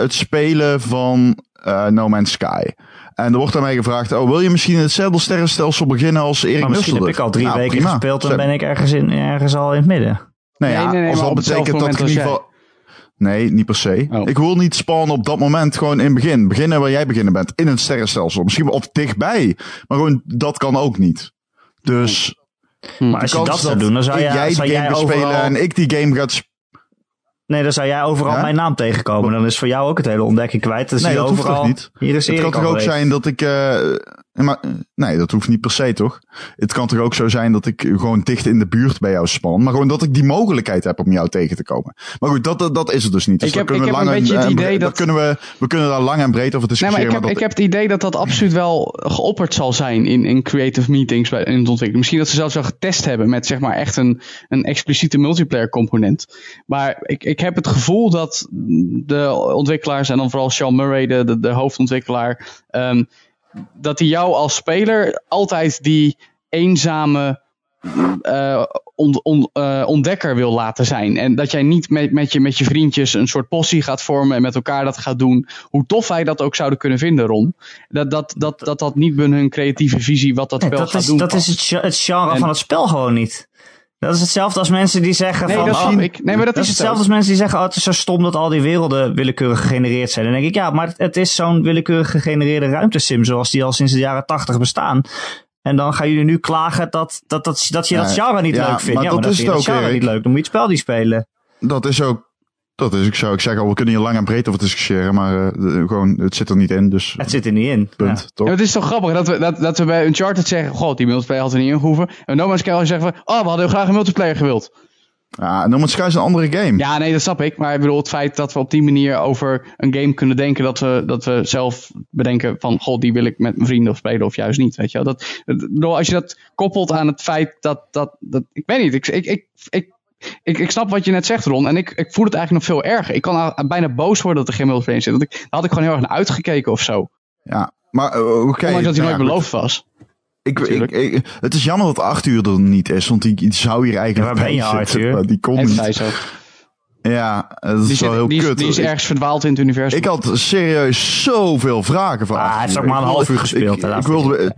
het spelen van No Man's Sky. En er wordt aan mij gevraagd, oh, wil je misschien in hetzelfde sterrenstelsel beginnen als Erik misschien heb ik al drie Nou, weken prima. gespeeld en ben ik ergens, in, ergens al in het midden. Nou ja, Nee, nee, nee, als dat op betekent dat ik in ieder als geval... Nee, niet per se. Oh. Ik wil niet spawnen op dat moment, gewoon in het begin. Beginnen waar jij beginnen bent, in het sterrenstelsel. Misschien wel of dichtbij. Maar gewoon, dat kan ook niet. Dus Maar als de je kans dat zou doen, dan zou, jij, jij zou die game overal... spelen en ik die game gaat spelen. Nee, dan zou jij overal Ja? mijn naam tegenkomen. Dan is voor jou ook het hele ontdekking kwijt. Dan zie Nee, je dat hoeft overal... toch niet? Hier is Het kan toch ook zijn dat ik... eh, maar, eh, nee, dat hoeft niet per se, toch? Het kan toch ook zo zijn dat ik gewoon dicht in de buurt bij jou span. Maar gewoon dat ik die mogelijkheid heb om jou tegen te komen. Maar goed, dat, dat, dat is het dus niet. Dus Ik heb- kunnen ik we heb lang een beetje en- het en idee dat- kunnen we, we kunnen daar lang en breed over Nee, discussiëren. maar ik heb, dat- ik heb het idee dat dat absoluut wel geopperd zal zijn in, in creative meetings bij, in het ontwikkelen. Misschien dat ze zelfs al getest hebben met zeg maar echt een, een expliciete multiplayer component. Maar ik, ik heb het gevoel dat de ontwikkelaars en dan vooral Sean Murray, de, de, de hoofdontwikkelaar, ehm, dat hij jou als speler altijd die eenzame eh, on- on- eh, ontdekker wil laten zijn. En dat jij niet met, met, je, met je vriendjes een soort possie gaat vormen en met elkaar dat gaat doen. Hoe tof wij dat ook zouden kunnen vinden, Ron. Dat dat, dat, dat, dat niet binnen hun creatieve visie wat dat Nee, spel dat gaat is, doen. dat is het, het genre En- van het spel gewoon niet. Dat is hetzelfde als mensen die zeggen Nee, van... dat oh, ik. Nee, maar dat, Dat is is het ook. hetzelfde als mensen die zeggen, oh, het is zo stom dat al die werelden willekeurig gegenereerd zijn. Dan denk ik, ja, maar het, is zo'n willekeurig gegenereerde ruimtesim zoals die al sinds de jaren tachtig bestaan. En dan gaan jullie nu klagen dat, dat, dat, dat je dat genre niet ja, leuk vindt. maar ja, dat maar dan is vind je het dat ook, genre Erik. niet leuk. Dan moet je het spel niet spelen. dat is ook dat is. Ik zou ik zeg al, we kunnen hier lang en breed over discussiëren, maar eh, de- gewoon, het zit er niet in, dus Het zit er niet in. punt, Ja. toch? Ja, het is toch grappig dat we, dat, dat we bij Uncharted zeggen, god, die multiplayer hadden we niet ingehoeven. En No Man's Sky zeggen van, oh, we hadden graag een multiplayer gewild. Ja, No Man's Sky is een andere game. Ja, nee, dat snap ik. Maar ik bedoel, het feit dat we op die manier over een game kunnen denken, dat we, dat we zelf bedenken van, god, die wil ik met mijn vrienden of spelen of juist niet, weet je wel. Dat, bedoel, als je dat koppelt aan het feit dat, dat, dat ik weet niet, ik, ik, ik, ik, ik, ik snap wat je net zegt, Ron, en ik, ik voel het eigenlijk nog veel erger. Ik kan al- bijna boos worden dat er geen multiplayer in zit, want ik, daar had ik gewoon heel erg naar uitgekeken of zo. Ja, maar eh, oké. Ondanks dat hij nou nooit ja, beloofd was. Ik, ik, ik- het is jammer dat Arthur er niet is, want die, die zou hier eigenlijk Ja, waar ben je, Arthur? Die En niet. Ja, dat is Die, wel zit, heel die, is, kut. die is ergens verdwaald in het universum. Ik had serieus zoveel vragen van Ah, hij heeft ook maar een half uur gespeeld, Ik, wilde...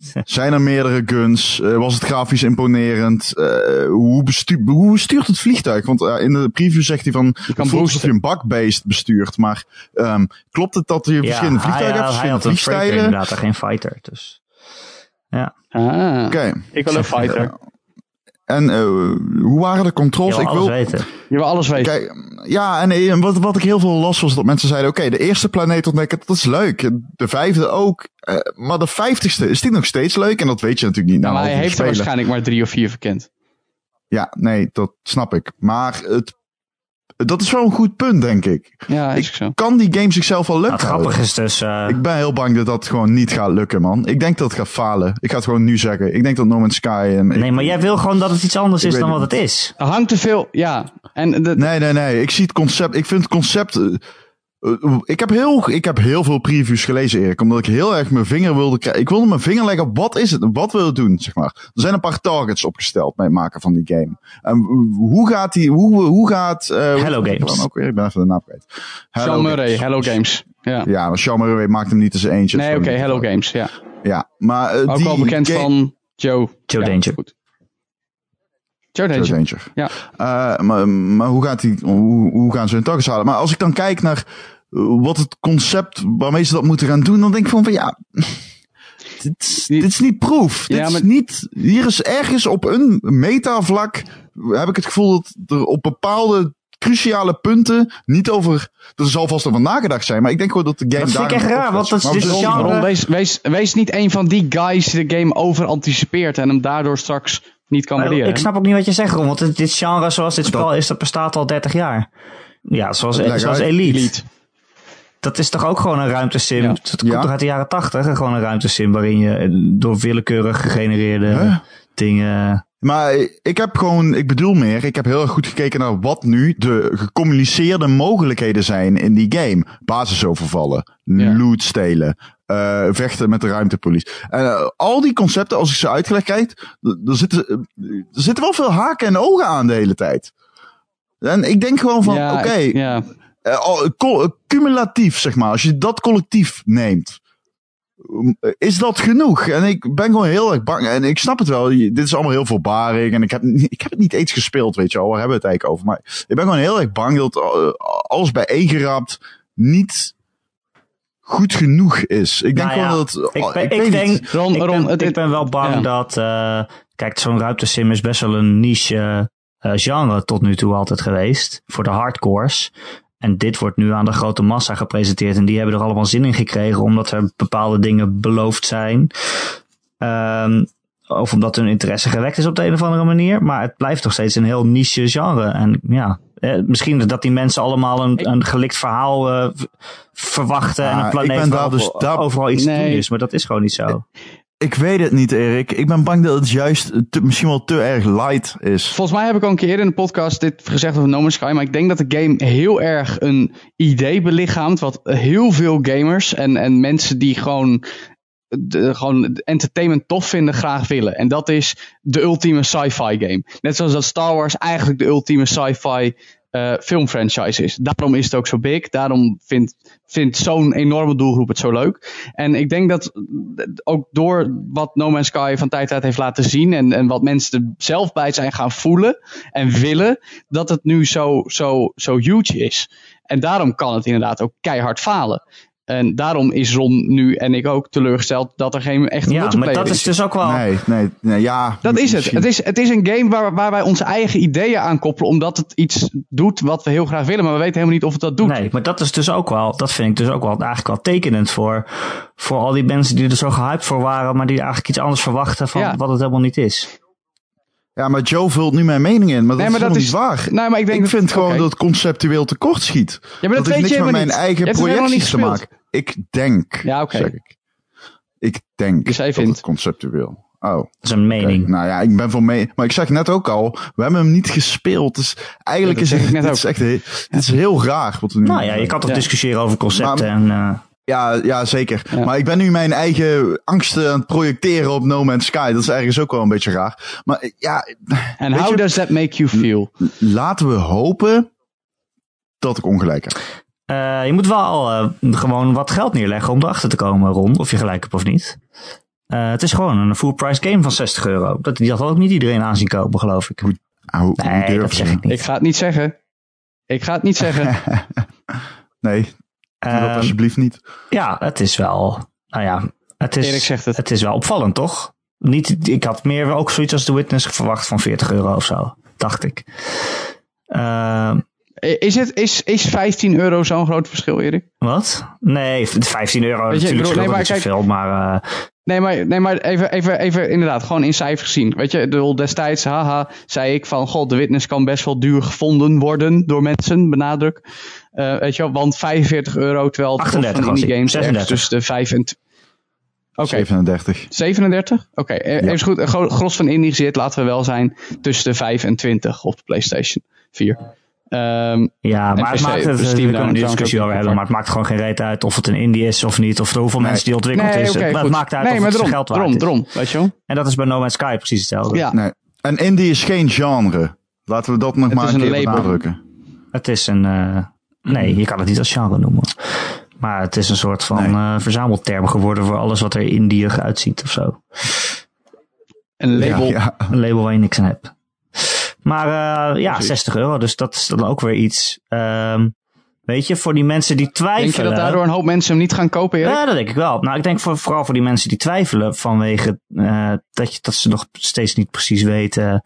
Zijn er meerdere guns? Eh, was het grafisch imponerend? Eh, hoe, bestu hoe stuurt het vliegtuig? Want eh, in de preview zegt hij van... kan het boosten. je een bakbeest bestuurt. Maar ehm, klopt het dat je verschillende vliegtuigen hij, hebt? hij had Verschillende een Fraker vliegstijlen? inderdaad, en geen fighter. Dus. Ja, Ah, Oké. ik wil een fighter. En eh, hoe waren de je controls? wil ik alles wil, weten. Je wil alles weten. Kijk, ja, en eh, wat, wat ik heel veel las was dat mensen zeiden, oké, de eerste planeet ontdekken, dat is leuk. De vijfde ook. eh, maar de vijftigste, is die nog steeds leuk? En dat weet je natuurlijk niet. Nou, maar een hij heeft er waarschijnlijk maar drie of vier verkend. Ja, nee, dat snap ik. Maar het, dat is wel een goed punt, denk ik. Ja, is ook zo. Kan die game zichzelf wel lukken? het grappige is dus... eh, Ik ben heel bang dat dat gewoon niet gaat lukken, man. Ik denk dat het gaat falen. Ik ga het gewoon nu zeggen. Ik denk dat No Man's Sky... En nee, maar jij wil gewoon dat het iets anders Ik is dan wat het is. Er hangt te veel, ja. En de, Nee, nee, nee. Ik zie het concept. Ik vind het concept. Eh, ik, heb heel, ik heb heel veel previews gelezen, Erik. Omdat ik heel erg mijn vinger wilde krijgen. Ik wilde mijn vinger leggen op wat is het? Wat wil het doen, zeg maar. Er zijn een paar targets opgesteld bij het maken van die game. En hoe gaat die. Hoe, hoe gaat. eh, Hello Games. dan Ook weer? Ik ben even de naam kwijt. Hello Sean Murray, Games. Hello Games. Ja. Ja, maar Sean Murray maakt hem niet eens eentje. Nee, oké. Hello Games, ja. Ja, maar. eh, Ook die wel bekend game- van Joe. Joe ja, Danger. Goed. Joe Joe Danger. Danger. Ja. Eh, maar, maar hoe, gaat die, hoe, hoe gaan ze hun targets halen? Maar als ik dan kijk naar eh, wat het concept waarmee ze dat moeten gaan doen, dan denk ik van, van ja, dit, is- dit is niet proef. Ja, dit is maar- niet, hier is ergens op een metavlak, heb ik het gevoel dat er op bepaalde cruciale punten niet over, er zal vast over nagedacht zijn, maar ik denk gewoon dat de game Dat vind ik echt raar, want dat is dus genre- wees, wees, wees niet een van die guys die de game over anticipeert en hem daardoor straks niet kan waarderen. Ik snap ook niet wat je zegt, Ron. Want dit- genre zoals dit spel Dat- is, dat bestaat al 30 jaar. Ja, zoals, zoals. Elite. Elite. Dat is toch ook gewoon een ruimtesim. Ja. Het komt Ja. toch uit de jaren 80, gewoon een ruimtesim waarin je door willekeurig gegenereerde Huh? dingen... Maar ik heb gewoon, ik bedoel meer, ik heb heel erg goed gekeken naar wat nu de gecommuniceerde mogelijkheden zijn in die game. Basisovervallen, Ja. loot stelen, eh, vechten met de ruimtepolice. En eh, al die concepten, als ik ze uitgelegd krijg, er zitten, er zitten wel veel haken en ogen aan de hele tijd. En ik denk gewoon van, Ja, oké, ja. eh, eh, cumulatief zeg maar, als je dat collectief neemt. Um, Is dat genoeg? En ik ben gewoon heel erg bang. En ik snap het wel. Dit is allemaal heel voorbarig. En ik heb, ik heb het niet eens gespeeld, weet je wel. Waar hebben we het eigenlijk over? Maar ik ben gewoon heel erg bang dat uh, alles bijeengeraapt niet goed genoeg is. Ik denk Nou ja, gewoon dat... Ik, oh, ben- ik, weet denk, niet. Ron, ik, Ron, ben, het- ik ben wel bang ja. dat... eh, kijk, zo'n ruimtesim is best wel een niche eh, genre tot nu toe altijd geweest. Voor de hardcores. En dit wordt nu aan de grote massa gepresenteerd. En die hebben er allemaal zin in gekregen. Omdat er bepaalde dingen beloofd zijn. Ehm, of omdat hun interesse gewekt is op de een of andere manier. Maar het blijft nog steeds een heel niche genre. En ja, eh, misschien dat die mensen allemaal een, een gelikt verhaal eh, verwachten. en Ah, een ik planeet waar dus- overal iets te Nee. doen is. Maar dat is gewoon niet zo. Ik weet het niet, Erik. Ik ben bang dat het juist misschien wel te erg light is. Volgens mij heb ik al een keer in de podcast dit gezegd over No Man's Sky. Maar ik denk dat de game heel erg een idee belichaamt. Wat heel veel gamers en, en mensen die gewoon, gewoon entertainment tof vinden, graag willen. En dat is de ultieme sci-fi game. Net zoals dat Star Wars eigenlijk de ultieme sci-fi eh, filmfranchise is. Daarom is het ook zo big. Daarom vindt, vindt zo'n enorme doelgroep het zo leuk. En ik denk dat ook door wat No Man's Sky van tijd tot tijd heeft laten zien. En, en wat mensen er zelf bij zijn gaan voelen en willen. Dat het nu zo, zo, zo huge is. En daarom kan het inderdaad ook keihard falen. En daarom is Ron nu en ik ook teleurgesteld dat er geen echte Ja, maar multiplayer dat is dus ook wel... Nee, nee, nee, ja. Dat is het. Het is, het is een game waar, waar wij onze eigen ideeën aan koppelen, omdat het iets doet wat we heel graag willen, maar we weten helemaal niet of het dat doet. Nee, maar dat is dus ook wel, dat vind ik dus ook wel eigenlijk wel tekenend voor, voor al die mensen die er zo gehyped voor waren, maar die eigenlijk iets anders verwachten van Ja. wat het helemaal niet is. Ja, maar Joe vult nu mijn mening in, maar dat Nee, is maar dat helemaal is- niet waar. Nee, maar ik denk ik dat- vind gewoon dat het conceptueel tekort schiet. Ja, maar dat, dat weet heeft je niks met helemaal mijn niet. eigen projecties te maken. Ik denk, Ja, oké. zeg ik. Ik denk Dus jij dat vindt. het conceptueel. Oh, Dat is een mening. nou ja, ik ben voor mee. Maar ik zeg net ook al, we hebben hem niet gespeeld. Dus eigenlijk Ja, is zeg het, ik net dit is echt heel, dit is heel raar. Wat we nu Nou ja, je kan toch Ja. discussiëren over concepten Maar- en... eh, Ja, ja, zeker. Ja. Maar ik ben nu mijn eigen angsten aan het projecteren op No Man's Sky. Dat is ergens ook wel een beetje raar. Maar ja, En how je- does that make you feel? laten we hopen dat ik ongelijk heb. Eh, je moet wel eh, gewoon wat geld neerleggen om erachter te komen, Ron, of je gelijk hebt of niet. Eh, het is gewoon een full price game van 60 euro. Dat, die had ook niet iedereen aanzien kopen, geloof ik. Hoe, hoe Nee, dat zeg ik niet. Ik ga het niet zeggen. Ik ga het niet zeggen. Nee, doe dat Ehm, alsjeblieft niet. ja, het is wel... Nou ja, het is, Erik zegt het. het is wel opvallend, toch? Niet, ik had meer ook zoiets als The Witness verwacht van 40 euro of zo, dacht ik. Ehm, Is, het, is, is 15 euro zo'n groot verschil, Erik? wat? Nee, 15 euro Weet je, ik natuurlijk bedoel, nee, maar kijk- zoveel, maar... eh, Nee, maar, nee, maar even, even, even inderdaad, gewoon in cijfers gezien. Weet je, bedoel, destijds, haha, zei ik van, god, de witness kan best wel duur gevonden worden door mensen, benadruk. Eh, weet je wel, want 45 euro, terwijl het kost 38 van games 36. tussen de 5 en... t- Oké, 37. 37? Oké, eh, even goed, gros van indie zit, laten we wel zijn, tussen de 5 en 20 op de PlayStation 4. Ehm, Ja, maar het maakt het, Steam trouwens discussie over hebben, maar het maakt gewoon geen reet uit of het een indie is of niet, of hoeveel mensen die ontwikkeld nee, is. oké, het, goed. maakt uit nee, of maar het drom, geld waard drom, is. drom, weet je wel? En dat is bij No Man's Sky precies hetzelfde. Ja, Nee. En indie is geen genre. Laten we dat nog Het maar een een keer benadrukken. Het is een, eh, nee, je kan het niet als genre noemen. Maar het is een soort van Nee. eh, verzamelterm geworden voor alles wat er indierig uitziet of zo. een label. Ja, ja. Een label waar je niks aan hebt. Maar eh, ja, Precies. 60 euro, dus dat is dan ook weer iets. Ehm, weet je, voor die mensen die twijfelen. Denk je dat daardoor een hoop mensen hem niet gaan kopen, Erik? Ja, dat denk ik wel. Nou, ik denk voor, vooral voor die mensen die twijfelen vanwege eh, dat, je, dat ze nog steeds niet precies weten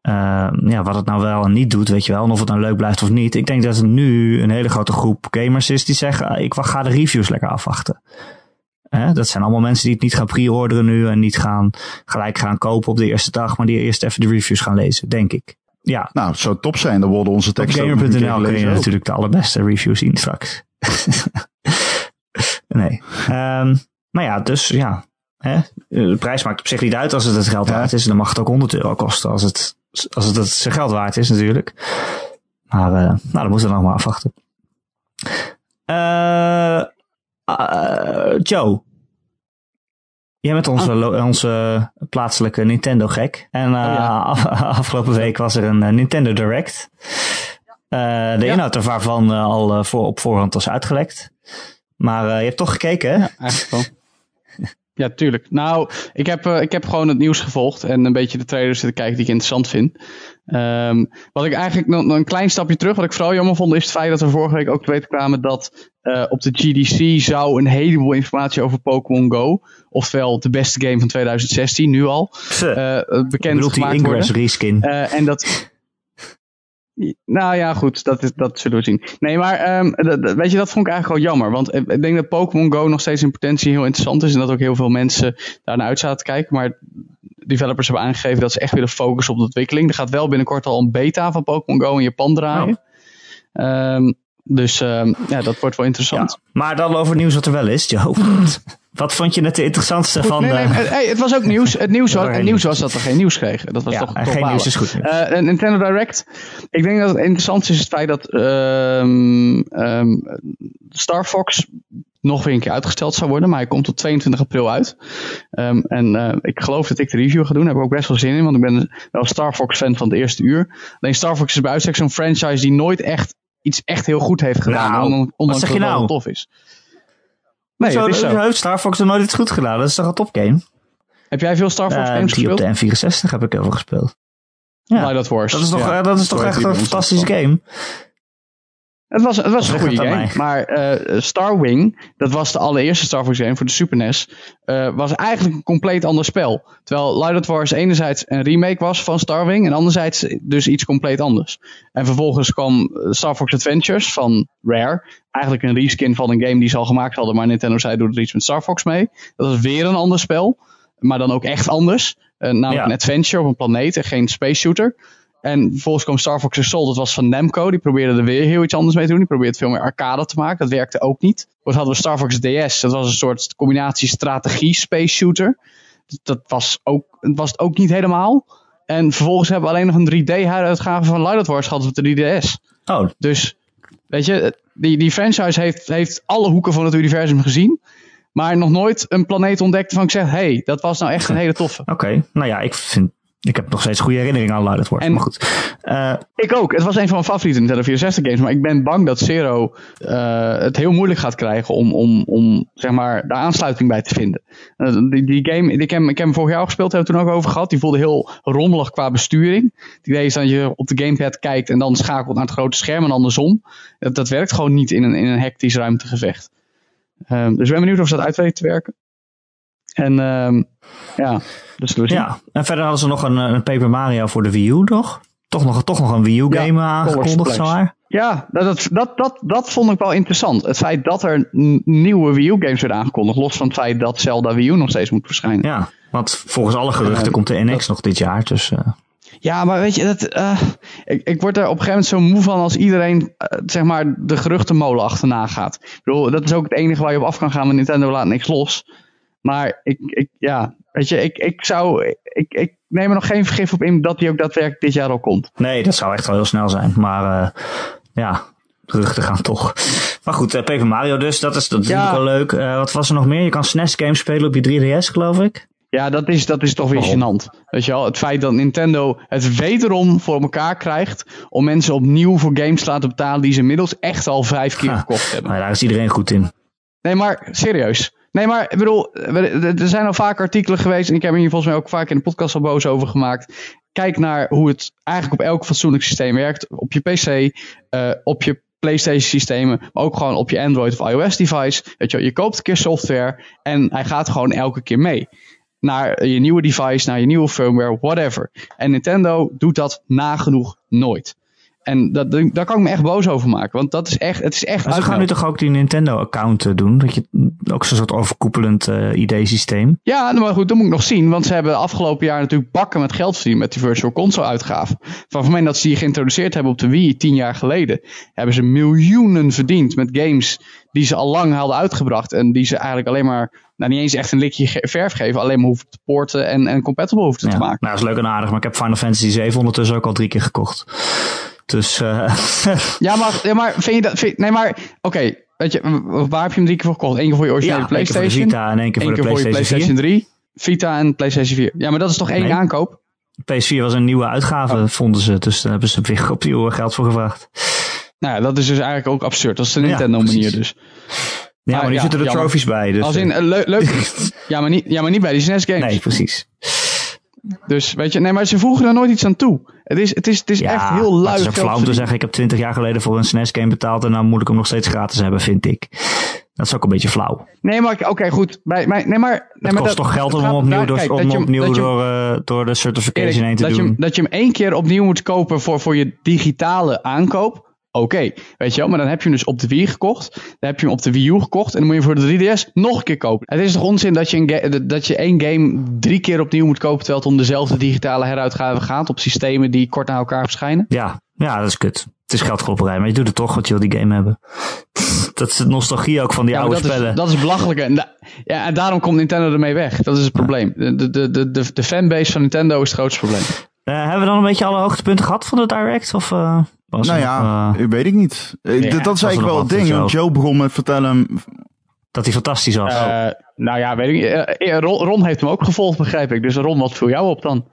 eh, ja, wat het nou wel en niet doet, weet je wel. En of het nou leuk blijft of niet. Ik denk dat er nu een hele grote groep gamers is die zeggen, ah, ik ga de reviews lekker afwachten. Hè, dat zijn allemaal mensen die het niet gaan pre-orderen nu en niet gaan gelijk gaan kopen op de eerste dag, maar die eerst even de reviews gaan lezen, denk ik. Ja, Nou, het zou top zijn. Dan worden onze op teksten keer gamer.nl kun je ook. natuurlijk de allerbeste reviews zien straks. nee. Ehm maar ja, dus ja. Hè? De prijs maakt op zich niet uit als het het geld Ja. waard is. Dan mag het ook 100 euro kosten als het, als het, het zijn geld waard is natuurlijk. Maar eh, nou, dan moeten we nog maar afwachten. Eh eh, Joe. Jij bent onze, lo- onze plaatselijke Nintendo gek. En eh, ja. af- afgelopen week was er een eh, Nintendo Direct. Eh, de Ja. inhoud eh, al eh, voor, op voorhand was uitgelekt. Maar eh, je hebt toch gekeken, hè? Ja, eigenlijk wel. Ja, tuurlijk. Nou, ik heb, eh, ik heb gewoon het nieuws gevolgd en een beetje de trailers zitten kijken die ik interessant vind. Ehm, wat ik eigenlijk nog, nog een klein stapje terug, wat ik vooral jammer vond, is het feit dat we vorige week ook te weten kwamen dat eh, op de GDC zou een heleboel informatie over Pokémon Go, oftewel de beste game van 2016, nu al, ik bekend gemaakt Ingress worden. reskin. Eh, en dat. Nou ja, goed, dat, is, dat zullen we zien. Nee, maar ehm, weet je, dat vond ik eigenlijk wel jammer. Want ik denk dat Pokémon Go nog steeds in potentie heel interessant is. En dat ook heel veel mensen daar naar uit zaten te kijken. Maar developers hebben aangegeven dat ze echt willen focussen op de ontwikkeling. Er gaat wel binnenkort al een beta van Pokémon Go in Japan draaien. Ehm, dus ehm, ja, dat wordt wel interessant. Ja. Maar dan over nieuws wat er wel is, Joe. Wat vond je het interessantste van nee, nee, de... het- hey, het was ook nieuws. Het nieuws, was, het nieuws was dat we geen nieuws kregen. Dat was Ja, toch, en toch geen nieuws is goed nieuws. Eh, een Nintendo Direct. Ik denk dat het interessant is het feit dat ehm, ehm, Star Fox nog weer een keer uitgesteld zou worden. Maar hij komt op 22 april uit. Ehm, en eh, ik geloof dat ik de review ga doen. Daar heb ik ook best wel zin in. Want ik ben wel Star Fox fan van het eerste uur. Alleen Star Fox is bij uitstek zo'n franchise die nooit echt iets echt heel goed heeft gedaan. Nou, ondanks wat zeg dat je het wel nou? tof is. Nee, zo, zo. heeft Star Fox er nooit iets goed gedaan. Dat is toch een topgame? Heb jij veel Star Fox Eh, games die op gespeeld? de N64 heb ik heel veel gespeeld. Ja. Light Wars. Dat is toch, Ja. dat is toch echt een fantastische wel. game? Het was, het was een goede game. Maar eh Starwing, dat was de allereerste Star Fox game voor de Super NES, eh, was eigenlijk een compleet ander spel. Terwijl Light Wars enerzijds een remake was van Starwing en anderzijds dus iets compleet anders. En vervolgens kwam eh, Star Fox Adventures van Rare. Eigenlijk een reskin van een game die ze al gemaakt hadden, maar Nintendo zei doe er iets met Star Fox mee. Dat was weer een ander spel, maar dan ook echt anders. Namelijk Ja. een adventure op een planeet en geen space shooter. En vervolgens kwam Star Fox Assault, dat was van Namco. Die probeerde er weer heel iets anders mee te doen. Die probeerde veel meer arcade te maken. Dat werkte ook niet. Vervolgens hadden we Star Fox DS. Dat was een soort combinatie strategie space shooter. Dat- was, ook, het was het ook niet helemaal. En vervolgens hebben we alleen nog een 3D-uitgave van Light Wars gehad op de 3DS. Oh, Dus, weet je, die, die franchise heeft, heeft alle hoeken van het universum gezien. Maar nog nooit een planeet ontdekt waarvan ik zeg... hé, hey, dat was nou echt een hele toffe. oké. Nou ja, ik vind... Ik heb nog steeds goede herinneringen aan Light Wars. En- Maar goed. Eh, Ik ook. Het was een van mijn favoriete Nintendo 64 games. Maar ik ben bang dat Zero eh, het heel moeilijk gaat krijgen om, om, om zeg maar, daar aansluiting bij te vinden. Eh, die, die game, ik heb, ik heb hem vorig jaar al gespeeld, hebben we toen ook over gehad. Die voelde heel rommelig qua besturing. Het idee is dat je op de gamepad kijkt en dan schakelt naar het grote scherm en andersom. Dat, dat werkt gewoon niet in een, in een hectisch ruimtegevecht. Ehm, dus ik ben benieuwd of ze dat uit weten te werken. En ehm, ja, dus ja, en verder hadden ze nog een, een Paper Mario voor de Wii U, toch? Toch nog, toch nog een Wii U-game Ja, aangekondigd, zomaar. Ja, dat, dat, dat, dat, dat vond ik wel interessant. Het feit dat er nieuwe Wii U-games werden aangekondigd. Los van het feit dat Zelda Wii U nog steeds moet verschijnen. Ja, Ja, want volgens alle geruchten Eh, komt de NX nog dit jaar. Dus eh, maar weet je, dat, eh, ik, ik word er op een gegeven moment zo moe van als iedereen eh, zeg maar de geruchtenmolen achterna gaat. Ik bedoel, dat is ook het enige waar je op af kan gaan, want Nintendo laat niks los. Maar ik, ik ja, weet je, ik, ik zou, ik, ik neem er nog geen vergif op in dat die ook daadwerkelijk dit jaar al komt. nee, dat zou echt wel heel snel zijn. Maar eh, ja, geruchten gaan toch. Maar goed, eh, Paper Mario dus, dat is, dat is Ja. natuurlijk wel leuk. Eh, wat was er nog meer? Je kan SNES games spelen op je 3DS, geloof ik. Ja, dat is, dat is toch weer gênant. Weet je wel, het feit dat Nintendo het wederom voor elkaar krijgt om mensen opnieuw voor games te laten betalen die ze inmiddels echt al vijf keer Ha. gekocht hebben. Nou, daar is iedereen goed in. Nee, maar serieus. Nee, maar ik bedoel, er zijn al vaak artikelen geweest en ik heb er hier volgens mij ook vaak in de podcast al boos over gemaakt. Kijk naar hoe het eigenlijk op elk fatsoenlijk systeem werkt. Op je PC, eh, op je PlayStation systemen, maar ook gewoon op je Android of iOS device. Weet je, je koopt een keer software en hij gaat gewoon elke keer mee. Naar je nieuwe device, naar je nieuwe firmware, whatever. En Nintendo doet dat nagenoeg nooit. En dat, daar kan ik me echt boos over maken. Want dat is echt, het is echt Maar ze gaan nu toch ook die Nintendo-account eh, doen? Dat je ook zo'n soort overkoepelend eh ID-systeem. Ja, nou, maar goed, dat moet ik nog zien. Want ze hebben afgelopen jaar natuurlijk bakken met geld verdiend met die Virtual Console uitgaven. Van het moment dat ze die geïntroduceerd hebben op de Wii tien jaar geleden, hebben ze miljoenen verdiend met games die ze al lang hadden uitgebracht. En die ze eigenlijk alleen maar, nou niet eens echt een likje ge- verf geven, alleen maar hoeven te porten en, en compatible hoeven Ja. te Nou, maken. dat is leuk en aardig, maar ik heb Final Fantasy 7 ondertussen ook al drie keer gekocht. Dus eh, Ja, maar, ja, maar vind je dat, vind- nee maar, oké, weet je, waar heb je hem drie keer voor gekocht? Eén keer voor je ja, originele één keer voor de PlayStation, Vita en één keer voor één de keer voor PlayStation 4. PlayStation 3, Vita en PlayStation 4. Ja, maar dat is toch één Nee. aankoop? PS4 was een nieuwe uitgave, Oh. vonden ze. Dus daar hebben ze weer opnieuw geld voor gevraagd. Nou ja, dat is dus eigenlijk ook absurd. Dat is de Ja, Nintendo-manier dus. Ja, Ah, maar nu ja, zitten er jammer. trophies bij. Dus, Als in, eh, eh, leu- leuk. ja, maar niet, ja, maar niet bij die SNES games. nee, precies. Dus, weet je, nee, maar ze voegen er nooit iets aan toe. Het is, het is, het is Ja, echt heel maar lui het is ook flauw om te zeggen, ik heb 20 jaar geleden voor een SNES game betaald en nou moet ik hem nog steeds gratis hebben, vind ik. Dat is ook een beetje flauw. Nee, maar oké, goed. Bij, bij, nee, maar, Het kost dat- toch geld om het hem opnieuw, daar- door, kijk, om je hem- opnieuw je hem- door, door de certification Erik, heen te dat, je, doen. hem- dat je hem één keer opnieuw moet kopen voor, voor je digitale aankoop. Oké, weet je wel, maar dan heb je hem dus op de Wii gekocht. Dan heb je hem op de Wii U gekocht. En dan moet je voor de 3DS nog een keer kopen. Het is toch onzin dat je, een dat je één game drie keer opnieuw moet kopen. Terwijl het om dezelfde digitale heruitgave gaat. Op systemen die kort na elkaar verschijnen. Ja, ja, dat is kut. Het is geldklopperij, maar je doet het toch, want je wil die game hebben. Dat is de nostalgie ook van die Ja, oude dat, spellen. is, dat is belachelijk. En, da- ja, en daarom komt Nintendo ermee weg. Dat is het probleem. De, de, de, de, de fanbase van Nintendo is het grootste probleem. Eh, hebben we dan een beetje alle hoogtepunten gehad van de Direct? Of, eh, was er Nou ja, eh, weet ik niet. Eh, Ja, dat- dat is eigenlijk nog wel het ding. want Joe? Begon met vertellen. dat hij fantastisch was. Eh, nou ja, weet ik niet. Eh, eh, Ron, Ron heeft hem ook gevolgd, begrijp ik. Dus Ron, wat viel jou op dan?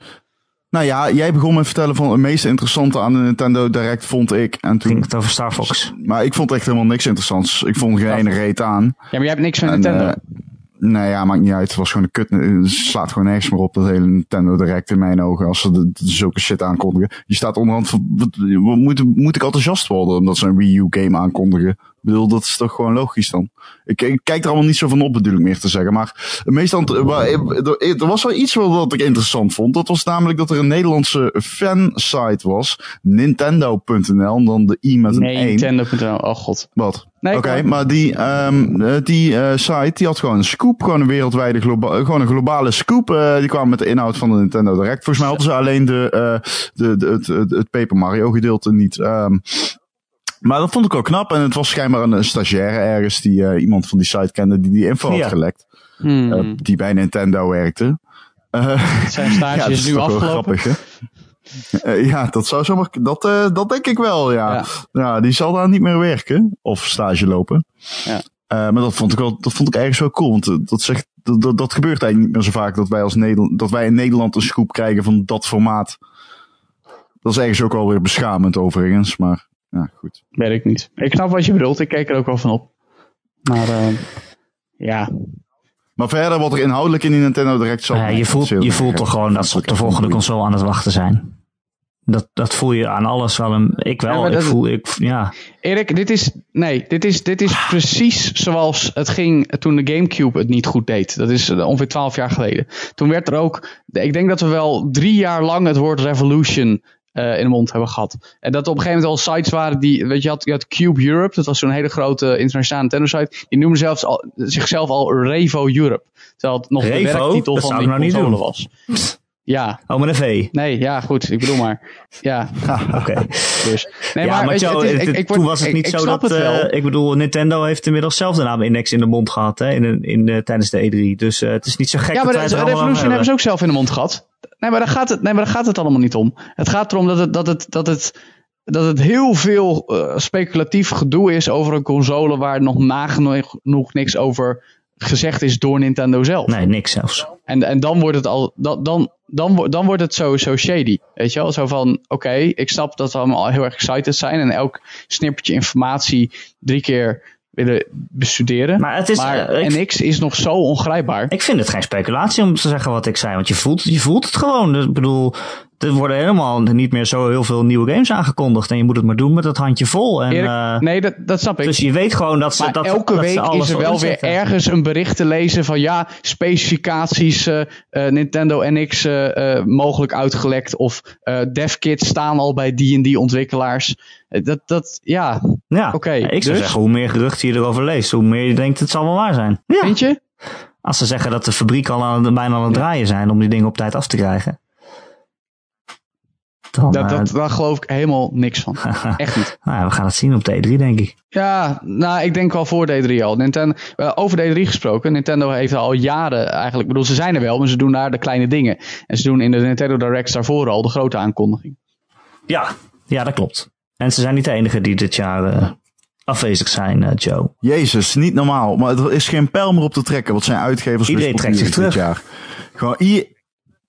Nou ja, jij begon met vertellen van het meest interessante aan de Nintendo Direct vond ik. En Ging toen, het over Star Fox. maar ik vond echt helemaal niks interessants. Ik vond geen ene reet aan. Ja, maar jij hebt niks En, Nintendo. eh, Nee, ja, maakt niet uit. Het was gewoon een kut. Slaat gewoon nergens meer op, dat hele Nintendo Direct in mijn ogen. Als ze zulke shit aankondigen. Je staat onderhand van, wat- moet, moet ik enthousiast worden omdat ze een Wii U game aankondigen? Ik bedoel, dat is toch gewoon logisch dan. Ik, ik kijk er allemaal niet zo van op, bedoel ik meer te zeggen. Maar meestal, maar, er, er was wel iets wat ik interessant vond. Dat was namelijk dat er een Nederlandse fansite was. Nintendo.nl, en dan de i met een Nee, 1. Nintendo.nl. Oh god. Wat? Nee, Oké, maar die, ehm, eh, die eh, site die had gewoon een scoop, gewoon een wereldwijde, globa gewoon een globale scoop. eh, die kwam met de inhoud van de Nintendo Direct. Volgens mij hadden ze alleen de, eh, de, de, het, het, het Paper Mario gedeelte niet. ehm. Maar dat vond ik ook knap. En het was schijnbaar een, een stagiaire ergens die eh, iemand van die site kende die die info Ja. had gelekt. Hmm. eh, die bij Nintendo werkte. Eh, Zijn stage dat is nu afgelopen. Grappig, hè? Eh, ja, dat zou zomaar, dat, eh, dat denk ik wel, ja. Ja. ja. die zal daar niet meer werken. Of stage lopen. Ja. Eh, maar dat vond ik wel, dat vond ik ergens wel cool. Want dat zegt, dat, dat, dat gebeurt eigenlijk niet meer zo vaak dat wij als Nederland, dat wij in Nederland een scoop krijgen van dat formaat. Dat is ergens ook alweer beschamend overigens, maar ja, goed. Weet ik niet. Ik snap wat je bedoelt. Ik keek er ook wel van op. Maar eh, ja. Maar verder wat er inhoudelijk in die Nintendo Direct. Nou ja, je voelt, je voelt toch gewoon dat ze op de volgende console aan het wachten zijn. Dat, dat voel je aan alles wel. Een, ik Ja, wel. ik dat- voel, ik, ja. Erik, dit is, nee, dit is, dit is precies zoals het ging toen de Gamecube het niet goed deed. Dat is eh, ongeveer twaalf jaar geleden. Toen werd er ook, ik denk dat we wel drie jaar lang het woord revolution eh, in de mond hebben gehad. En dat er op een gegeven moment al sites waren die, weet je, je had, je had Cube Europe, dat was zo'n hele grote internationale Nintendo site. Die noemde zelfs al, zichzelf al Revo Europe. Terwijl het nog de Revo? werktitel Dat van die nou console was. Ja, Oh, met een V. nee, ja, goed. Ik bedoel maar. Ja, Oké. dus. Nee, ja, maar, weet je, Joe, het is- het- ik- ik word- toen was het niet ik zo dat... eh, ik bedoel, Nintendo heeft inmiddels zelf de naam Index in de mond gehad hè, in, de- in, de- tijdens de E3. Dus eh, het is niet zo gek Ja, dat maar wij de, de Revolution hebben ze ook zelf in de mond gehad. Nee, maar daar gaat het, nee, maar daar gaat het allemaal niet om. Het gaat erom dat het, dat het, dat het, dat het heel veel eh, speculatief gedoe is over een console waar nog nagenoeg niks over gezegd is door Nintendo zelf. Nee, niks zelfs. En, en dan wordt het al, dan, dan, dan, dan wordt het zo, zo shady. Weet je wel? Zo van, oké, ik snap dat we allemaal heel erg excited zijn en elk snippertje informatie drie keer willen bestuderen. Maar het is... maar eh, ik, NX is nog zo ongrijpbaar. ik vind het geen speculatie om te zeggen wat ik zei. Want je voelt, je voelt het gewoon. Dus, ik bedoel, er worden helemaal niet meer zo heel veel nieuwe games aangekondigd. En je moet het maar doen met dat handje vol. En, Erik, eh, nee, dat, dat snap ik. dus je weet gewoon dat ze... Maar dat, elke dat ze week alles is er wel weer ergens een bericht te lezen van ja, specificaties eh, eh, Nintendo NX mogelijk uitgelekt of devkits staan al bij die en die ontwikkelaars. Dat, dat, ja, Ja, Oké, ik zou dus? zeggen, hoe meer geruchten je erover leest, hoe meer je denkt het zal wel waar zijn. Ja. vind je? Als ze zeggen dat de fabriek al aan, bijna aan het draaien zijn om die dingen op tijd af te krijgen. Dan, Dat, eh, dat, daar geloof ik helemaal niks van. Echt niet. nou ja, we gaan het zien op de E3, denk ik. Ja, nou, ik denk wel voor D3 al. Nintendo, eh, over D3 gesproken, Nintendo heeft al jaren eigenlijk, ik bedoel, ze zijn er wel, maar ze doen daar de kleine dingen. En ze doen in de Nintendo Directs daarvoor al de grote aankondiging. Ja, ja, dat klopt. En ze zijn niet de enige die dit jaar eh, afwezig zijn, Joe. Jezus, niet normaal. Maar er is geen pijl meer op te trekken. Wat zijn uitgevers Iedereen trekt zich dit terug. jaar. Gewoon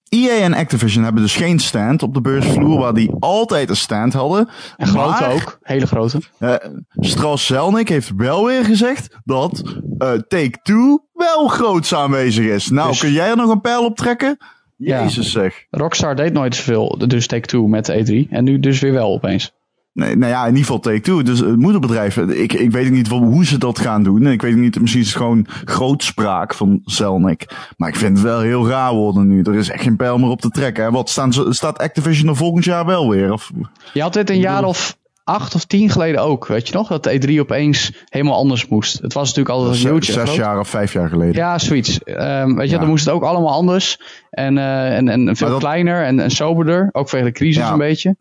EA, en Activision hebben dus geen stand op de beursvloer waar die altijd een stand hadden. En grote ook, hele grote. eh Strauss Zelnick heeft wel weer gezegd dat eh, Take-Two wel groots aanwezig is. Nou, Dus- kun jij er nog een pijl op trekken? Ja. Jezus zeg. Rockstar deed nooit zoveel, dus Take-Two met de E3. En nu dus weer wel opeens. Nee, nou ja, in ieder geval Take-Two. Dus het moederbedrijf. Ik, ik weet niet hoe ze dat gaan doen. En ik weet niet, misschien is het gewoon grootspraak van Zelnick. Maar ik vind het wel heel raar worden nu. Er is echt geen pijl meer op te trekken. Hè. Wat staan ze, staat Activision er volgend jaar wel weer? Of, Je had dit een jaar of acht of tien geleden ook, weet je nog? Dat de E3 opeens helemaal anders moest. Het was natuurlijk altijd zes, huge. en zes jaar of vijf jaar geleden. Ja, zoiets. Ehm, weet je, Ja. dan moest het ook allemaal anders. En, eh, en, en veel dat- kleiner en, en soberder. Ook vanwege de crisis Ja. een beetje.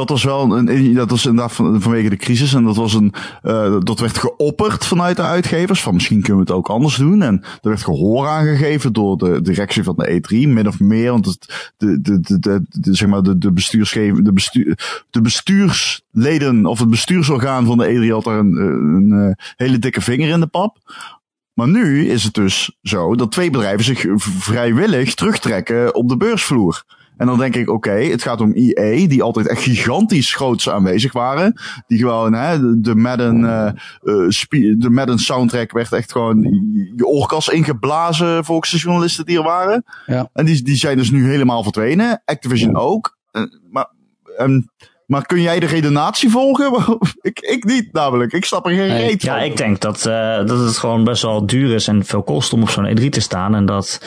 Dat was wel een, dat was inderdaad van, vanwege de crisis. En dat was een, eh, dat werd geopperd vanuit de uitgevers. Van misschien kunnen we het ook anders doen. En er werd gehoor aangegeven door de directie van de E3. Min of meer. Want het, de, de, de, de, zeg maar de, de de bestuur, de bestuursleden of het bestuursorgaan van de E3 had daar een, een, eh, hele dikke vinger in de pap. Maar nu is het dus zo dat twee bedrijven zich vrijwillig terugtrekken op de beursvloer. En dan denk ik, oké, het gaat om EA, die altijd echt gigantisch groots aanwezig waren. Die gewoon, hè, de, de Madden, eh eh, spie- de Madden soundtrack werd echt gewoon je oorkas ingeblazen volgens de journalisten die er waren. Ja. En die, die zijn dus nu helemaal verdwenen. Activision ook. Eh, maar, ehm, maar kun jij de redenatie volgen? ik, ik niet namelijk. Ik snap er geen Nee. reet Ja, ik denk dat, eh, dat het gewoon best wel duur is en veel kost om op zo'n E3 te staan. En dat,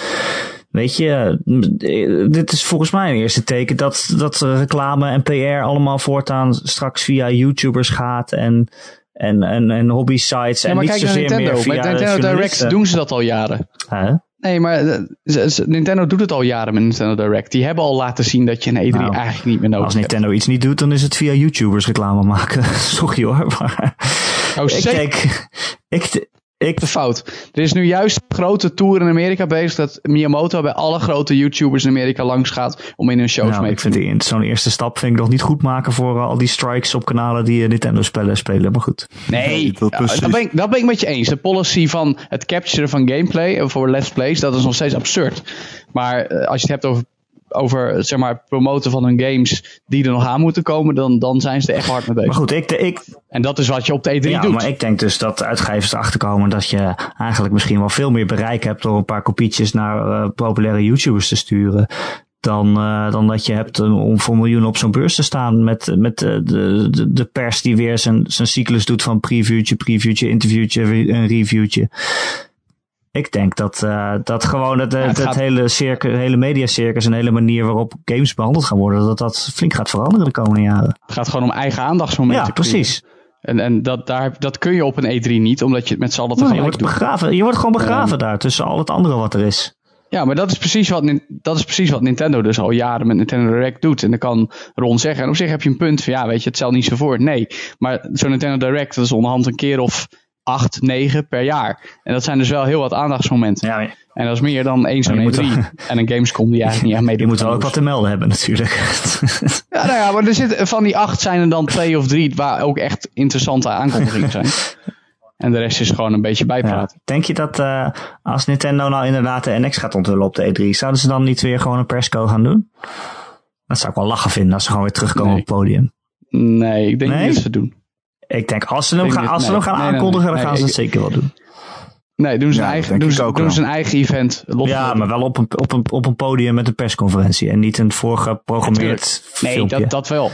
weet je, eh, dit is volgens mij een eerste teken dat, dat reclame en PR allemaal voortaan straks via YouTubers gaat en, en, en, en hobby sites. Ja, en niet zozeer Nintendo. meer via Nintendo Direct doen ze dat al jaren. Nee, maar eh, Nintendo doet het al jaren met Nintendo Direct. Die hebben al laten zien dat je een E3 Nou, eigenlijk niet meer nodig Als hebt. Nintendo iets niet doet, dan is het via YouTubers reclame maken. Sorry hoor, maar Oh, ik denk, ik, ik, de fout. Er is nu juist een grote tour in Amerika bezig dat Miyamoto bij alle grote YouTubers in Amerika langs gaat om in hun shows nou, mee ik te vind doen. die- zo'n eerste stap vind ik nog niet goed maken voor eh, al die strikes op kanalen die eh, Nintendo spellen spelen. Maar goed. Nee, dat ja, precies. dat, ben ik, dat ben ik met je eens. De policy van het capturen van gameplay eh, voor let's plays, dat is nog steeds absurd. Maar eh, als je het hebt over, over zeg maar, promoten van hun games die er nog aan moeten komen, dan, dan zijn ze er echt hard mee bezig. Maar goed, ik, ik, En dat is wat je op de E3 ja, doet. maar ik denk dus dat uitgevers erachter komen dat je eigenlijk misschien wel veel meer bereik hebt door een paar kopietjes naar eh, populaire YouTubers te sturen. Dan, eh, dan dat je hebt eh, om voor miljoenen op zo'n beurs te staan met, met de, de, de pers die weer zijn, zijn cyclus doet van previewtje, previewtje, interviewtje, een reviewtje. Ik denk dat, eh, dat gewoon het, het, het gaat- hele, circus, hele mediacircus en de hele manier waarop games behandeld gaan worden, dat dat flink gaat veranderen de komende jaren. Het gaat gewoon om eigen aandachtsmomenten. Ja, precies. En, en dat, daar, dat kun je op een E3 niet, omdat je het met z'n allen Nou, je, tegelijk wordt doet. begraven, je wordt gewoon begraven daar tussen al het andere wat er is. Ja, maar dat is, precies wat, dat is precies wat Nintendo dus al jaren met Nintendo Direct doet. En dan kan Ron zeggen, en op zich heb je een punt van, ja, weet je, het stelt niet zo voor. Nee, maar zo'n Nintendo Direct, dat is onderhand een keer of acht, negen per jaar. En dat zijn dus wel heel wat aandachtsmomenten. Ja, En dat is meer dan één zo'n Maar je E3 moet en een Gamescom die eigenlijk niet echt meedoet. je moet wel ook wat te melden hebben natuurlijk. Ja, nou ja, maar er zit, van die acht zijn er dan twee of drie waar ook echt interessante aankondigingen zijn. En de rest is gewoon een beetje Ja. bijpraten. Denk je dat eh, als Nintendo nou inderdaad de NX gaat onthullen op de E3, zouden ze dan niet weer gewoon een persco gaan doen? Dat zou ik wel lachen vinden als ze gewoon weer terugkomen Nee. op het podium. Nee, ik denk Nee? niet dat ze doen. Ik denk als ze hem dit- als ze nee. hem gaan Nee, nee, aankondigen, nee. dan gaan Nee, ze het zeker wel doen. Nee, doen ze Ja, eigen, doen ze, ook doen een eigen event. Ja, maar wel op een, op, een, op een podium met een persconferentie en niet een voorgeprogrammeerd Nee, filmpje. dat, dat wel.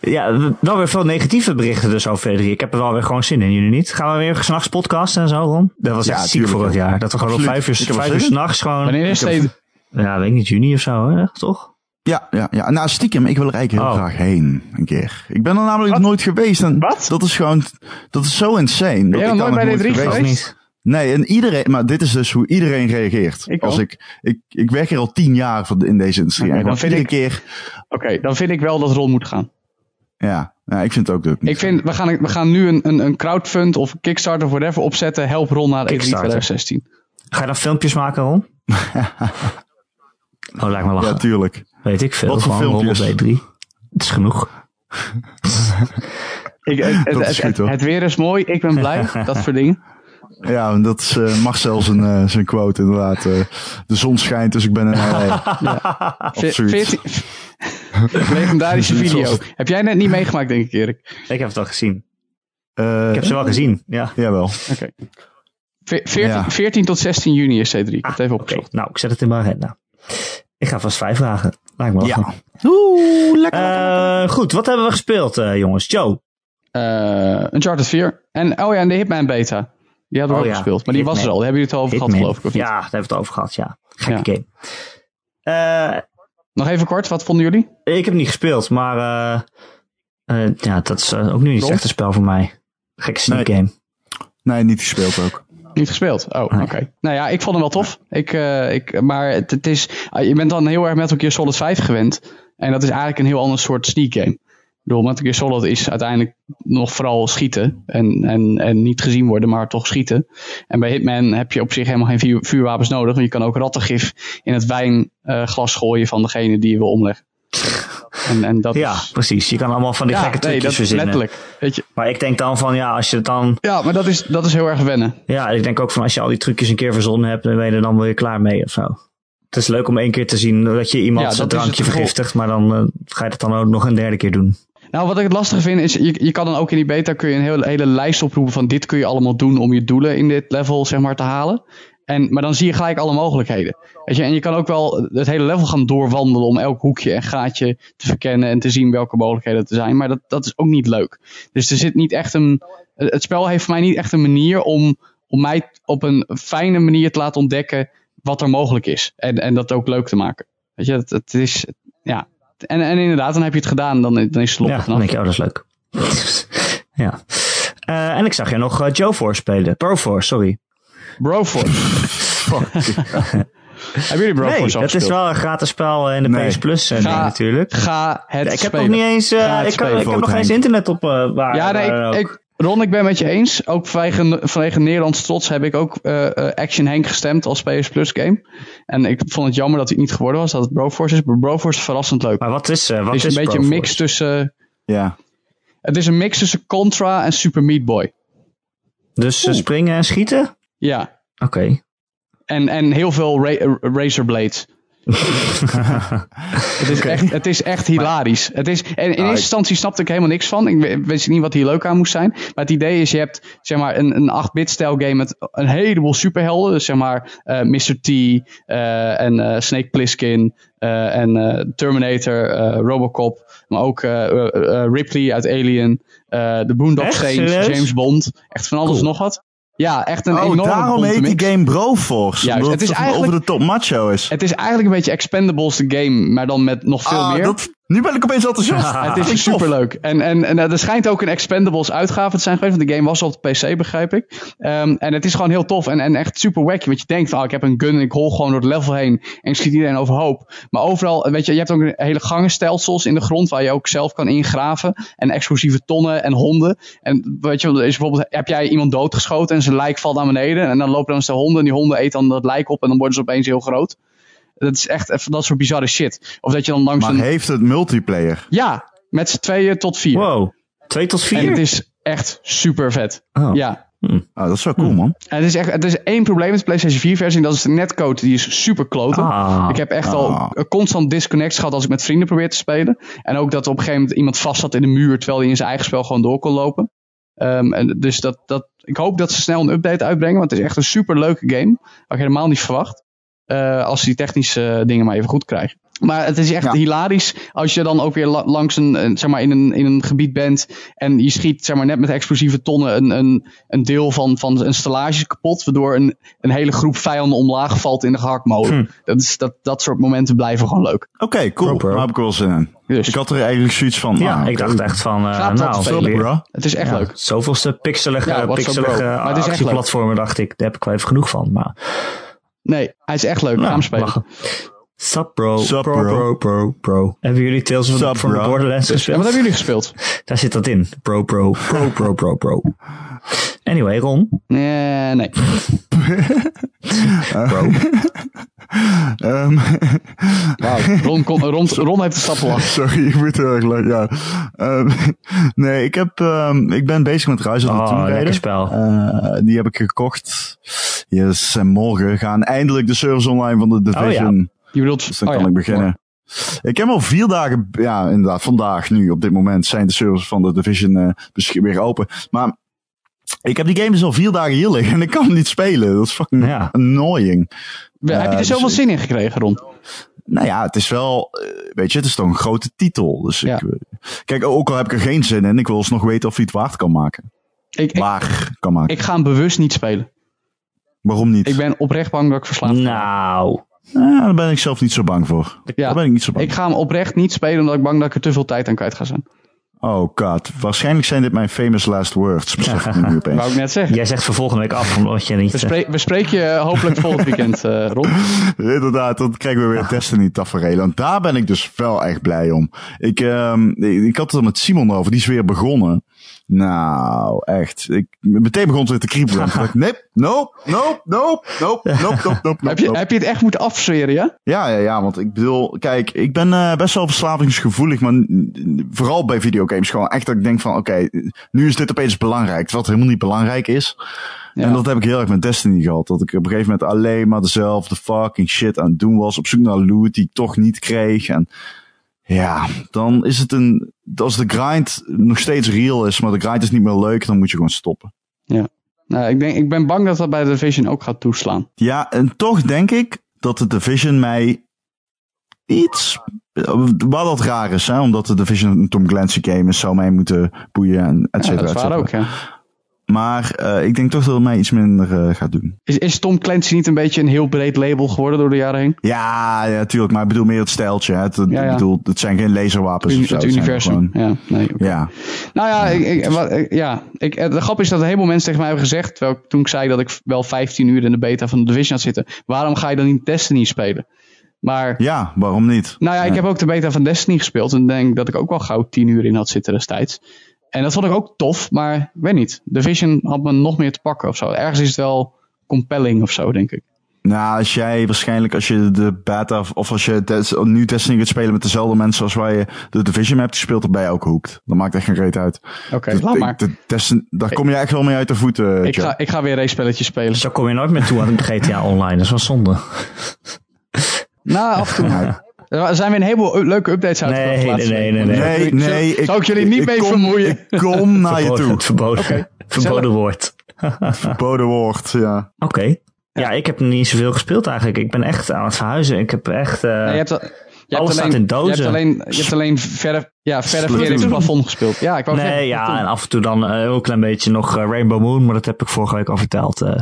Ja, wel weer veel negatieve berichten dus over E3. Ik heb er wel weer gewoon zin in, jullie niet? Gaan we weer s'nachts podcasten en zo, Ron? Dat was Ja, echt ziek vorig ja. jaar. Dat we gewoon Absoluut. vijf uur, vijf uur s'nachts gewoon... Wanneer is het? Ja, weet ik niet, juni of zo, hè? toch? Ja, ja, ja. Nou, stiekem, ik wil er eigenlijk heel Oh. graag heen. Een keer. Ik ben er namelijk Wat? nooit geweest. En Wat? Dat is gewoon, dat is zo insane. Dat ik nooit nog bij de nooit E3 Of geweest niet? Nee, en iedereen, maar dit is dus hoe iedereen reageert. Ik Als ik, ik, ik werk hier al tien jaar van- in deze industrie. En dan vind iedere ik- keer, Oké, dan vind ik wel dat Ron moet gaan. ja, ja, ik vind het ook leuk. Ik vind, we gaan, we gaan nu een, een, een crowdfund of een Kickstarter of whatever opzetten. Help Ron naar E3 Kickstarter. 2016. Ga je dan filmpjes maken, Ron? oh, lijkt me lachen. Ja, tuurlijk. Weet ik veel. Wat voor Gewoon Ron op filmpjes? E3. Het is genoeg. Ik, het, het, Dat is het, goed, het, hoor. het weer is mooi, ik ben blij. dat soort dingen. Ja, en dat is uh, Marcel zijn, uh, zijn quote inderdaad. Uh, de zon schijnt, dus ik ben LA. Zoiets. 14 Legendarische video. Heb jij net niet meegemaakt, denk ik, Erik? Ik heb het al gezien. Uh, ik heb ze wel gezien, ja. Jawel. Oké. Okay. 14, ja. 14 tot 16 juni is C3. Ik heb het even opgezocht. Okay. Nou, ik zet het in mijn agenda. Ik ga vast vijf vragen. Lijkt me wel. Ja. Oeh, lekker. Uh, goed, wat hebben we gespeeld, uh, jongens? Joe? Uh, Uncharted 4. En, oh ja, en de Hitman beta. Die hadden we oh, ook ja. gespeeld. Maar die was er al. Daar hebben jullie het over Hitman. gehad, geloof ik. Of niet? Ja, daar hebben we het over gehad, ja. Gekke ja. game. Uh, Nog even kort, wat vonden jullie? Ik heb niet gespeeld, maar uh, ja, dat is ook nu niet echt een spel voor mij. Gekke sneak nee. game. Nee, niet gespeeld ook. Niet gespeeld? Oh, oké. Okay. Nou ja, ik vond hem wel tof. Ik, uh, ik, maar het, het is, uh, je bent dan heel erg Metal Gear Solid 5 gewend. En dat is eigenlijk een heel ander soort sneak game. Ik bedoel, Metal Gear Solid is uiteindelijk nog vooral schieten. En, en, en niet gezien worden, maar toch schieten. En bij Hitman heb je op zich helemaal geen vuur, vuurwapens nodig. Want je kan ook rattengif in het wijnglas gooien van degene die je wil omleggen. En, en dat ja, is... precies. Je kan allemaal van die ja, gekke trucjes nee, verzinnen. letterlijk. Weet je. Maar ik denk dan van, ja, als je het dan... Ja, maar dat is, dat is heel erg wennen. Ja, ik denk ook van als je al die trucjes een keer verzonnen hebt, dan ben je er dan weer klaar mee of zo. Het is leuk om één keer te zien dat je iemand Ja, zijn drankje vergiftigt, maar dan eh, ga je dat dan ook nog een derde keer doen. Nou, wat ik het lastige vind is, je, je kan dan ook in die beta kun je een hele, hele lijst oproepen van dit kun je allemaal doen om je doelen in dit level zeg maar te halen. En, maar dan zie je gelijk alle mogelijkheden. Weet je, en je kan ook wel het hele level gaan doorwandelen om elk hoekje en gaatje te verkennen en te zien welke mogelijkheden er zijn. Maar dat, dat is ook niet leuk. Dus er zit niet echt een. Het spel heeft voor mij niet echt een manier om, om mij op een fijne manier te laten ontdekken wat er mogelijk is. En, en dat ook leuk te maken. Weet je, het, het is. Ja. En, en inderdaad, dan heb je het gedaan, dan, dan is het lop Ja, dan denk je, oh, dat is leuk. ja. Eh, en ik zag je nog eh, Joe Force spelen. Proforce, sorry. Broforce. Hebben jullie Broforce nee, al het is wel een gratis spel in de Nee. PS Plus eh, Ga- ding natuurlijk. Ga het Ja, ik heb nog niet eens, eh, ik, kan, spelen. ik heb nog geen eens internet op eh, waar. Ja, nee, waar ik, ik, Ron, ik ben met je eens. Ook vanwege, vanwege Nederlands trots heb ik ook eh, eh, Action Henk gestemd als PS Plus game. En ik vond het jammer dat hij niet geworden was, dat het Broforce is. Maar Broforce is verrassend leuk. Maar wat is, eh, wat het is is een beetje een mix tussen... Ja. Het is een mix tussen Contra en Super Meat Boy. Dus eh, springen en schieten? Ja. Oké. En, en heel veel ra razorblades. het, is echt, het is echt hilarisch. Het is, en in eerste instantie snapte ik helemaal niks van. Ik wist niet wat hier leuk aan moest zijn. Maar het idee is, je hebt zeg maar, een, een 8-bit stijl game met een heleboel superhelden. Dus zeg maar eh, Mr. T eh, en eh, Snake Plissken eh, en eh, Terminator, eh, Robocop. Maar ook eh, eh, eh, Ripley uit Alien. eh de Boondock? Saints? James Bond. Echt van alles Cool. nog wat. Ja, echt een Oh, enorme daarom heet die game Broforce. Juist, het is het eigenlijk- over de top macho is. Het is eigenlijk een beetje Expendables de game, maar dan met nog veel Ah, meer. dat, nu ben ik opeens enthousiast. Het is superleuk. En, en, en er schijnt ook een Expendables uitgave te zijn geweest. Want de game was op de PC, begrijp ik. Ehm, en het is gewoon heel tof en, en echt super wacky. Want je denkt, oh, ik heb een gun en ik hol gewoon door het level heen. En ik schiet iedereen overhoop. Maar overal, weet je, je hebt ook hele gangenstelsels in de grond. Waar je ook zelf kan ingraven. En explosieve tonnen en honden. En weet je, is bijvoorbeeld, heb jij iemand doodgeschoten en zijn lijk valt naar beneden. En dan lopen dan eens de honden. En die honden eten dan dat lijk op. En dan worden ze opeens heel groot. Dat is echt even dat soort bizarre shit. Of dat je dan langs Maar een... heeft het multiplayer? Ja, met z'n tweeën tot vier. Wow. Twee tot vier? En het is echt super vet. Oh. Ja. Ah, dat is wel cool, man. En het is echt, het is één probleem met de PlayStation 4 versie. Dat is de netcode. Die is super kloten. Ah. Ik heb echt Ah. al constant disconnects gehad als ik met vrienden probeer te spelen. En ook dat op een gegeven moment iemand vast zat in de muur. Terwijl hij in zijn eigen spel gewoon door kon lopen. Ehm, en dus dat, dat, ik hoop dat ze snel een update uitbrengen. Want het is echt een super leuke game. Had ik helemaal niet verwacht. Eh, als ze die technische dingen maar even goed krijgen. Maar het is echt Ja. hilarisch als je dan ook weer la- langs een, zeg maar in een, in een gebied bent. En je schiet zeg maar, net met explosieve tonnen een, een, een deel van, van een stellage kapot. Waardoor een, een hele groep vijanden omlaag valt in de gehaktmolen. Hm. Dat, is, dat, dat soort momenten blijven gewoon leuk. Oké, cool. Daar heb ik wel zin in. Dus Ik had er eigenlijk zoiets van... Ja, ah, ik dacht echt van, eh, Gaat dat nou, het is echt ja, leuk. Zoveelste pixelige, Ja, pixelige actieplatformen dacht ik. Daar heb ik wel even genoeg van. Maar Nee, hij is echt leuk. Ga nou, hem spelen. Sup bro, Sup, pro, bro. pro, pro, pro. Hebben jullie Tales Sup, from the bro. Borderlands Ja, gespeeld? wat hebben jullie gespeeld? Daar zit dat in. Pro, pro, pro, pro, pro, pro. Anyway, Ron. Nee, nee. Bro. Ehm, Wauw. Ron, kon- Ron, Ron heeft de stappen lang. sorry, ik moet heel erg leuk. Ja. Ehm, nee, ik, heb, ehm, ik ben bezig met Rise of the Oh, Tomb Raider. lekker spel. Eh, die heb ik gekocht. Yes, en morgen gaan eindelijk de servers online van de Division. Je bedoelt... Dus dan oh kan ja. ik beginnen. Ik heb al vier dagen, ja inderdaad, vandaag nu op dit moment zijn de servers van de Division eh, weer open. Maar ik heb die game dus al vier dagen hier liggen en ik kan hem niet spelen. Dat is fucking Ja. annoying. We- Heb je er dus zoveel zin in gekregen, Ron? Nou ja, het is wel, eh, weet je, het is toch een grote titel. Dus Ja. ik, eh, kijk, ook al heb ik er geen zin in, ik wil eens nog weten of hij het waard kan maken. Ik, ik, Waar kan maken. ik ga hem bewust niet spelen. Waarom niet? Ik ben oprecht bang dat ik verslaafd ben. Nou. Ah, daar ben ik zelf niet zo bang voor. Ja. Daar ben ik niet zo bang Ik ga hem oprecht niet spelen omdat ik bang dat ik er te veel tijd aan kwijt ga zijn. Oh god, waarschijnlijk zijn dit mijn famous last words. Besef ik nu opeens. Wou ik net zeggen. Jij zegt voor volgende week af, omdat je niet... We, spre- we spreken je hopelijk volgend weekend, eh, Ron. Inderdaad, dan krijgen we weer Destiny tafereel. En daar ben ik dus wel echt blij om. Ik, ehm, ik, ik had het er met Simon over, die is weer begonnen. Nou, echt. Ik, meteen begon ze te kriebelen. nee, nope, nope, nope, nope, nope, nope, nope, heb, je, nope. heb je het echt moeten afzweren, ja? Ja, ja, ja, want ik bedoel, kijk, ik ben eh, best wel verslavingsgevoelig, maar vooral bij videogames gewoon echt dat ik denk van, oké, nu is dit opeens belangrijk, wat helemaal niet belangrijk is. En dat heb ik heel erg met Destiny gehad. Dat ik op een gegeven moment alleen maar dezelfde fucking shit aan het doen was. Op zoek naar loot die ik toch niet kreeg. En ja, dan is het een... Als de grind nog steeds real is, maar de grind is niet meer leuk, dan moet je gewoon stoppen. Nou, ik, denk, ik ben bang dat dat bij de Division ook gaat toeslaan. Ja, en toch denk ik dat de Division mij iets... Wat dat raar is, hè? omdat de Division een Tom Clancy game is, zou mij moeten boeien en et Ja, cetera, dat is waar ook, ja. Maar eh, ik denk toch dat het mij iets minder eh, gaat doen. Is, is Tom Clancy niet een beetje een heel breed label geworden door de jaren heen? Ja, ja, tuurlijk. Maar ik bedoel meer het stijltje. Hè. Het, Ja, ja. Ik bedoel, het zijn geen laserwapens of zo. het het universum. gewoon- Ja, nee, ja. Nou ja, ik, ik, wat, ik- ja ik, de grap is dat een heleboel mensen tegen mij hebben gezegd, terwijl ik, toen ik zei dat ik wel 15 uur in de beta van de Division had zitten, waarom ga je dan niet Destiny spelen? Maar, ja, waarom niet? nou ja, ik heb ook de beta van Destiny gespeeld en denk dat ik ook wel gauw 10 uur in had zitten destijds. En dat vond ik ook tof, maar ik weet niet. Division had me nog meer te pakken of zo. Ergens is het wel compelling of zo, denk ik. Nou, als jij waarschijnlijk, als je de beta, of als je Des- nu Destiny gaat spelen met dezelfde mensen als waar je de Division hebt gespeeld, dan ben je ook hoekt. Dat maakt echt geen reet uit. Oké, Dus laat de- maar. de Destiny- daar kom je echt wel mee uit de voeten. Ik Joe. ga, ik ga weer race-spelletjes spelen. Zo kom je nooit meer toe aan GTA Online. Dat is wel zonde. Nou, af en toe. Er zijn weer een heleboel leuke updates uit. Nee, nee, nee, nee, nee. Nee, nee. Zou ik jullie niet mee kom, vermoeien? Ik kom naar je toe. Het verboden, Oké, verboden woord. Verboden woord, ja. Oké. Ja, ik heb niet zoveel gespeeld eigenlijk. Ik ben echt aan het verhuizen. Ik heb echt... eh, Nee, je hebt, al- je Alles hebt staat alleen, in dozen. Je hebt alleen, je hebt alleen verf, ja, Splatoon. veriferingsplafond gespeeld. Ja, ik wou nee, zeggen, ja, en af en toe dan eh, een heel klein beetje nog eh, Rainbow Moon. Maar dat heb ik vorige week al verteld. eh,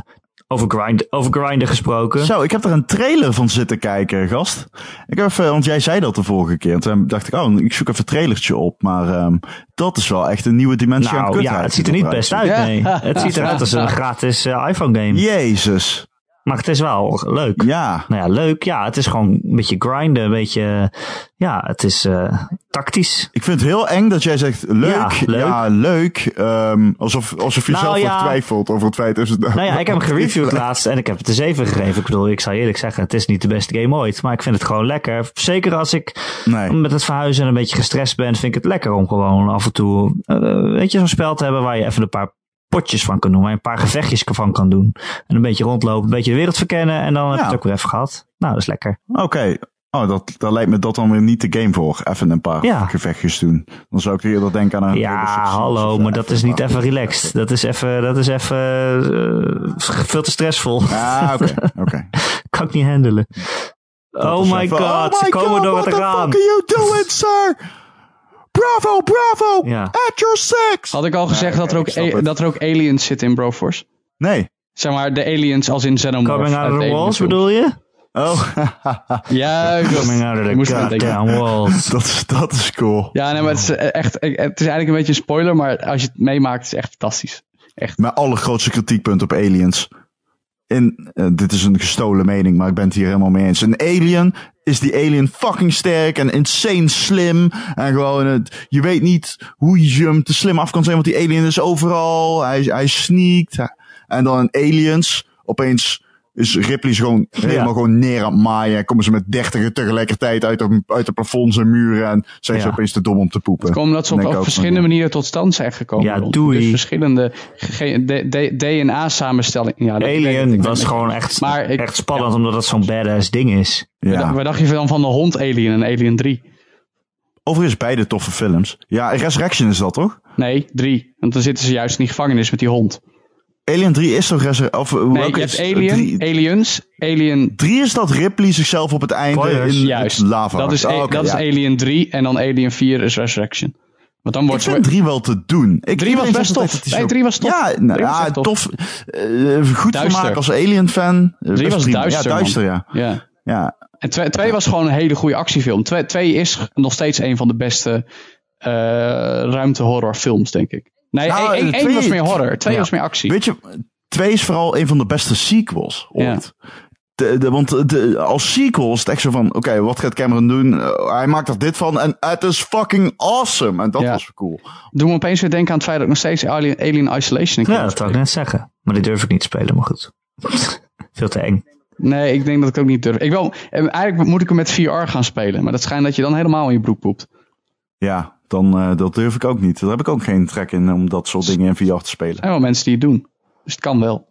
over, grind, over grinden gesproken. Zo, ik heb er een trailer van zitten kijken, gast. Ik heb even, want jij zei dat de vorige keer. En toen dacht ik, oh, ik zoek even een trailertje op. Maar ehm, dat is wel echt een nieuwe dimensie aan nou kutheid ja, het ziet er niet best uit, Ja. nee. Het ziet eruit als een gratis eh, iPhone game. Jezus. Maar het is wel leuk. Ja. Nou ja, leuk. Ja, het is gewoon een beetje grinden. Een beetje, ja, het is eh, tactisch. Ik vind het heel eng dat jij zegt, leuk. Ja, Ja, leuk. Ehm, alsof, alsof je Nou, zelf ja. twijfelt over het feit dat het... Nou ja, ik heb hem gereviewd laatst en ik heb het een 7 gegeven. Ik bedoel, ik zal je eerlijk zeggen, het is niet de beste game ooit. Maar ik vind het gewoon lekker. Zeker als ik Nee. met het verhuizen en een beetje gestrest ben, vind ik het lekker om gewoon af en toe, eh, weet je, zo'n spel te hebben waar je even een paar potjes van kan doen. Waar je een paar gevechtjes van kan doen. En een beetje rondlopen, een beetje de wereld verkennen en dan heb je het ook weer even gehad. Nou, dat is lekker. Oké. Oh, dat, daar lijkt me dat dan weer niet de game voor. Even een paar Ja. gevechtjes doen. Dan zou ik eerder denken aan een... Ja, hallo, maar dat is niet even relaxed. Dat is even, dat is even eh, veel te stressvol. Ah, oké. Kan ik niet handelen. Dat Oh my god, ze my komen God, door what het the raam. fuck are you doing, sir? Bravo, bravo! Ja. At your six! Had ik al gezegd Ja, dat, er ook a- het. dat er ook aliens zitten in Broforce? Nee. Zeg maar, de aliens als in Xenomorph. Coming out of de the walls bedoel je? Oh, Juist. Coming out of the goddamn walls. dat, is, dat is cool. Ja, nee, maar het is eh, echt, het is eigenlijk een beetje een spoiler, maar als je het meemaakt, is het echt fantastisch. Echt. Mijn allergrootste kritiekpunt op aliens. In, eh, dit is een gestolen mening, maar ik ben het hier helemaal mee eens. Een alien is die alien fucking sterk en insane slim. En gewoon, het, je weet niet hoe je hem te slim af kan zijn, want die alien is overal. Hij, hij sneakt. En dan aliens, opeens is Ripley gewoon helemaal gewoon neer aan het maaien. Komen ze met dertigen tegelijkertijd uit de, uit de plafonds en muren. En zijn ze opeens te dom om te poepen. Komen dat ze op, verschillende manieren tot stand zijn gekomen. Ja, doei. Dus verschillende ge- de- de- DNA-samenstellingen. Ja, dat- Alien ik- was gewoon echt, Maar ik- echt spannend, omdat het zo'n badass ding is. Ja. Wat dacht je dan van de hond Alien en Alien 3? Overigens beide toffe films. Ja, Resurrection is dat toch? Nee, 3. Want dan zitten ze juist in die gevangenis met die hond. Alien 3 is toch Resur- of hoe Nee, welke je is hebt Alien, Drie, Aliens, Alien... drie is dat Ripley zichzelf op het einde in Juist, het lava. dat is, Oh, dat is. Alien 3 en dan Alien 4 is Resurrection. Want dan Ik wordt vind drie wel te doen. Ik, Drie was best tof. Nee, drie was tof. Ja, nou, ja tof. tof. Eh, goed Duister. vermaak als Alien-fan. Eh, Drie best was prima. duister, Ja, duister, ja. Ja. ja. En 2 twee was gewoon een hele goede actiefilm. 2 twee is nog steeds een van de beste eh ruimtehorrorfilms, denk ik. Nee, Nou, één- één twee- was meer horror. Twee Ja. was meer actie. Weet je, twee is vooral een van de beste sequels ooit. De, de, want de, als sequel is het echt zo van, oké, wat gaat Cameron doen? Eh, hij maakt er dit van en het is fucking awesome. En dat Ja. was cool. Doe me opeens weer denken aan het feit dat ik nog steeds Alien, Alien Isolation een Ja, dat zou ik net zeggen. Maar die durf ik niet te spelen, maar goed. Veel te eng. Nee, ik denk dat ik ook niet durf. Ik wil, eh, eigenlijk moet ik hem met VR gaan spelen. Maar dat schijnt dat je dan helemaal in je broek poept. Ja, dan, eh, dat durf ik ook niet. Daar heb ik ook geen trek in om dat soort dingen in VR te Er spelen. zijn wel mensen die het doen. Dus het kan wel.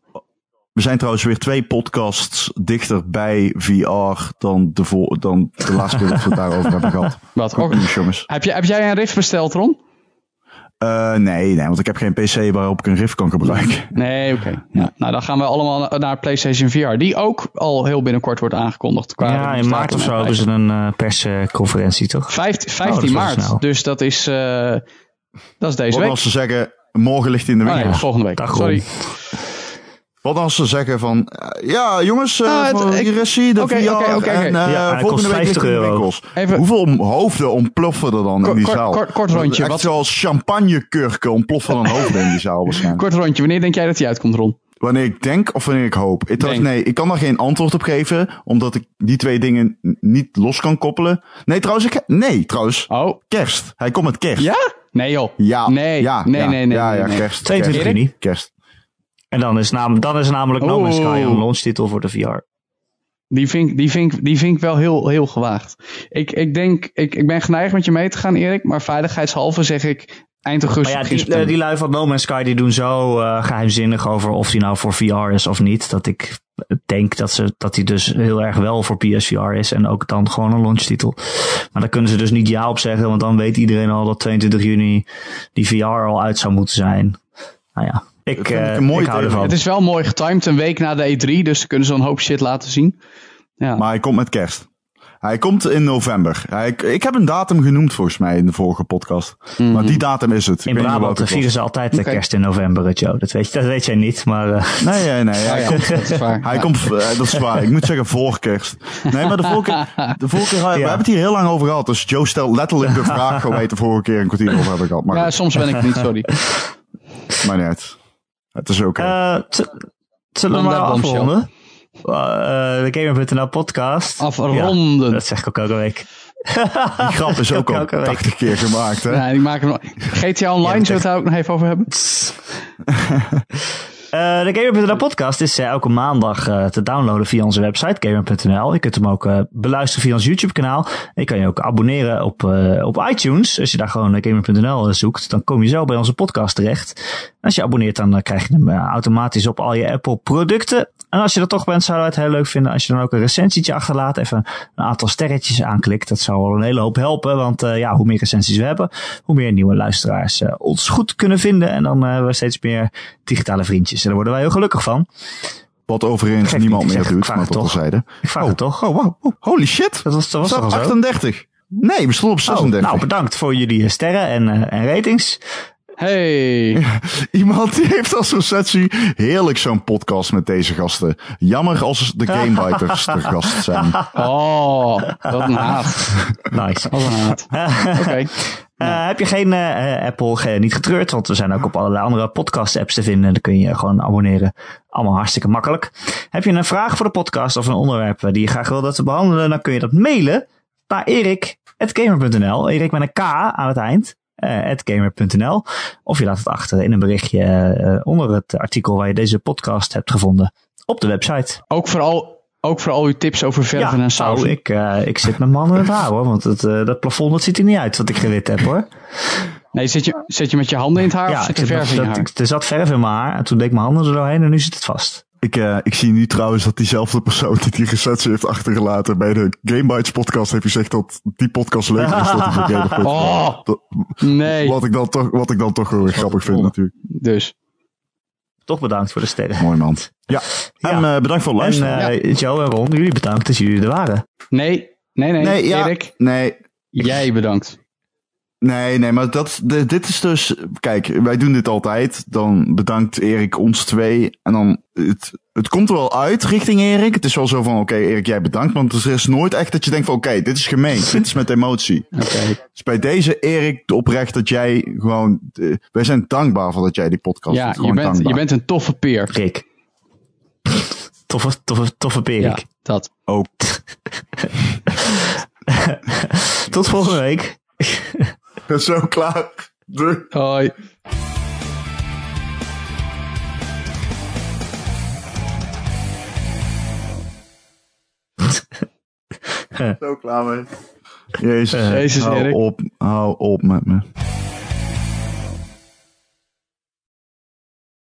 we zijn trouwens weer twee podcasts dichter bij VR dan de, dan de laatste keer dat we het daarover hebben gehad. Wat? Nieuws, jongens. Heb, je, heb jij een Rift besteld, Ron? Eh, nee, nee, want ik heb geen PC waarop ik een Rift kan gebruiken. Nee, oké. Ja, nou, dan gaan we allemaal na- naar PlayStation VR. Die ook al heel binnenkort wordt aangekondigd. Qua Ja, in maart of zo en hebben ze prijzen. een eh, persconferentie, toch? Vijft- Oh, 15 dat is wel maart. snel. Dus dat is, eh, dat is deze Wat week. als ze zeggen, morgen ligt in de Oh, winkel. nee, volgende week. Dag, Sorry. Wat als ze zeggen van, eh, ja jongens, eh Ah, het- hier is hij, de VR. oké. En eh, Ja, hij volgende week ligt 50 hij in de euro. winkels. Even- Hoeveel om- hoofden ontploffen er dan in die Kort- zaal? kort- kort rondje, Echt wat- zoals champagnekurken ontploffen dan hoofden in die zaal waarschijnlijk. Kort rondje. Wanneer denk jij dat die uitkomt, Ron? Wanneer ik denk of wanneer ik hoop. Ik, trouwens, Denk. nee, ik kan daar geen antwoord op geven, omdat ik die twee dingen niet los kan koppelen. Nee, trouwens, ik, nee, trouwens, Oh, kerst. Hij komt met kerst. ja? Nee joh. Ja, Nee, ja, nee, ja, nee, nee, Ja, nee, ja, nee. kerst. 22 kerst, juni. Kerst. En dan is, nam, dan is namelijk No Man's Sky een launchtitel voor de VR. Die vind, ik- die, vind, ik- die vind ik wel heel, heel gewaagd. Ik, ik denk, ik, ik ben geneigd met je mee te gaan, Erik. Maar veiligheidshalve zeg ik eind augustus, Maar ja, die, die lui van No Man's Sky die doen zo eh, geheimzinnig over of die nou voor VR is of niet. Dat ik denk dat, ze, dat die dus heel erg wel voor PSVR is. En ook dan gewoon een launchtitel. Maar daar kunnen ze dus niet ja op zeggen. Want dan weet iedereen al dat 22 juni die VR al uit zou moeten zijn. Nou ja, ik, eh, een mooie ik hou theorie. ervan. Het is wel mooi getimed, een week na de E3. Dus ze kunnen ze een hoop shit laten zien. Ja. Maar hij komt met kerst. Hij komt in november. Hij, ik heb een datum genoemd volgens mij in de vorige podcast. Maar die datum is het. Ik In weet niet Brabant vieren ze altijd de Oké. kerst in november, eh, Joe. Dat weet, je, dat weet jij niet, maar... eh, Nee, nee, nee. Hij, Oh ja, komt, dat is waar. hij Ja. komt, eh, dat is waar. Ik moet zeggen voor kerst. Nee, maar de vorige keer, de vorige keer we hebben het hier heel lang over gehad. Dus Joe stelt letterlijk de vraag waar wij het de vorige keer een kwartier over hebben gehad. Maar, ja, soms ben ik het niet, sorry. maar niet uit. Het is oké. Eh, z- zullen we maar afronden? Eh, de Gamer.nl podcast. Afronden. Ja, dat zeg ik ook elke week. Die grap is ook al elke week. 80 keer gemaakt, hè? Ja, ik maak. GTA Online, Ja, zullen we het daar ook nog even over hebben? Eh, de Gamer.nl podcast is eh, elke maandag eh, te downloaden via onze website gamer.nl. Je kunt hem ook beluisteren via ons YouTube kanaal. Je kan je ook abonneren op, op iTunes. Als je daar gewoon gamer.nl zoekt, dan kom je zo bij onze podcast terecht. Als je abonneert, dan krijg je hem automatisch op al je Apple producten. En als je er toch bent, zouden we het heel leuk vinden als je dan ook een recensietje achterlaat. Even een aantal sterretjes aanklikt. Dat zou al een hele hoop helpen. Want ja, hoe meer recensies we hebben, hoe meer nieuwe luisteraars ons goed kunnen vinden. En dan hebben we steeds meer digitale vriendjes. En daar worden wij heel gelukkig van. Wat overigens niemand meer doet, vraag maar tot toch. terzijde. Ik vraag het toch? Oh, wow. Oh, holy shit. Dat was, dat was We toch al staan op zo? 38. Nee, we stonden op Oh, 36. nou, bedankt voor jullie sterren en, eh, en ratings. Hey. Iemand die heeft als recensie heerlijk zo'n podcast met deze gasten. Jammer als de Gamebiters de gast zijn. Oh, wat een haat. Nice. Wat een haat. Oké. Eh, heb je geen eh, Apple ge- niet getreurd? Want we zijn ook op allerlei andere podcast-apps te vinden. Dan kun je gewoon abonneren. Allemaal hartstikke makkelijk. Heb je een vraag voor de podcast of een onderwerp eh, die je graag wil dat we behandelen? Dan kun je dat mailen naar erik.gamer.nl. Erik met een K aan het eind. eh, gamer.nl. Of je laat het achter in een berichtje eh, onder het artikel waar je deze podcast hebt gevonden op de website. Ook vooral, ook voor al uw tips over verven en nou, sausen. ik, eh, ik zit mijn man in het haar hoor. Want het, eh, dat plafond dat ziet er niet uit wat ik gewit heb hoor. Nee, zit je, zit je met je handen in het haar of zit er verf in je dat- haar? ik- er zat verf in mijn haar. En toen deed ik mijn handen er doorheen en nu zit het vast. Ik, eh, ik zie nu trouwens dat diezelfde persoon die die recensie heeft achtergelaten bij de Gamebites podcast heeft gezegd dat die podcast leuker is dan die van. Oh, Dat- nee. Wat ik dan toch, wat ik dan toch wel grappig vind natuurlijk. Dus. Toch bedankt voor de sterren. Mooi man. Ja. En Ja. eh, bedankt voor het En luisteren. eh, Joe en Ron, jullie bedankt dat jullie er waren. Nee, nee, nee. nee, ja, Erik, nee, jij bedankt. Nee, nee, maar dat, dit is dus, kijk, wij doen dit altijd. Dan bedankt Erik ons twee. En dan, het, het komt er wel uit richting Erik. Het is wel zo van, oké Erik, jij bedankt. Want er is nooit echt dat je denkt van, oké, dit is gemeen. dit is met emotie. Oké. Dus bij deze Erik, oprecht dat jij gewoon, wij zijn dankbaar voor dat jij die podcast Ja, doet. je bent, dankbaar. je bent een toffe peer. Rick. Toffe, toffe, toffe Ja, perik. dat. Ook. Tot volgende week. Zo klaar. Doei. Hoi. Zo klaar mee. Jezus. Jezus, hou Erik. op, hou op met me.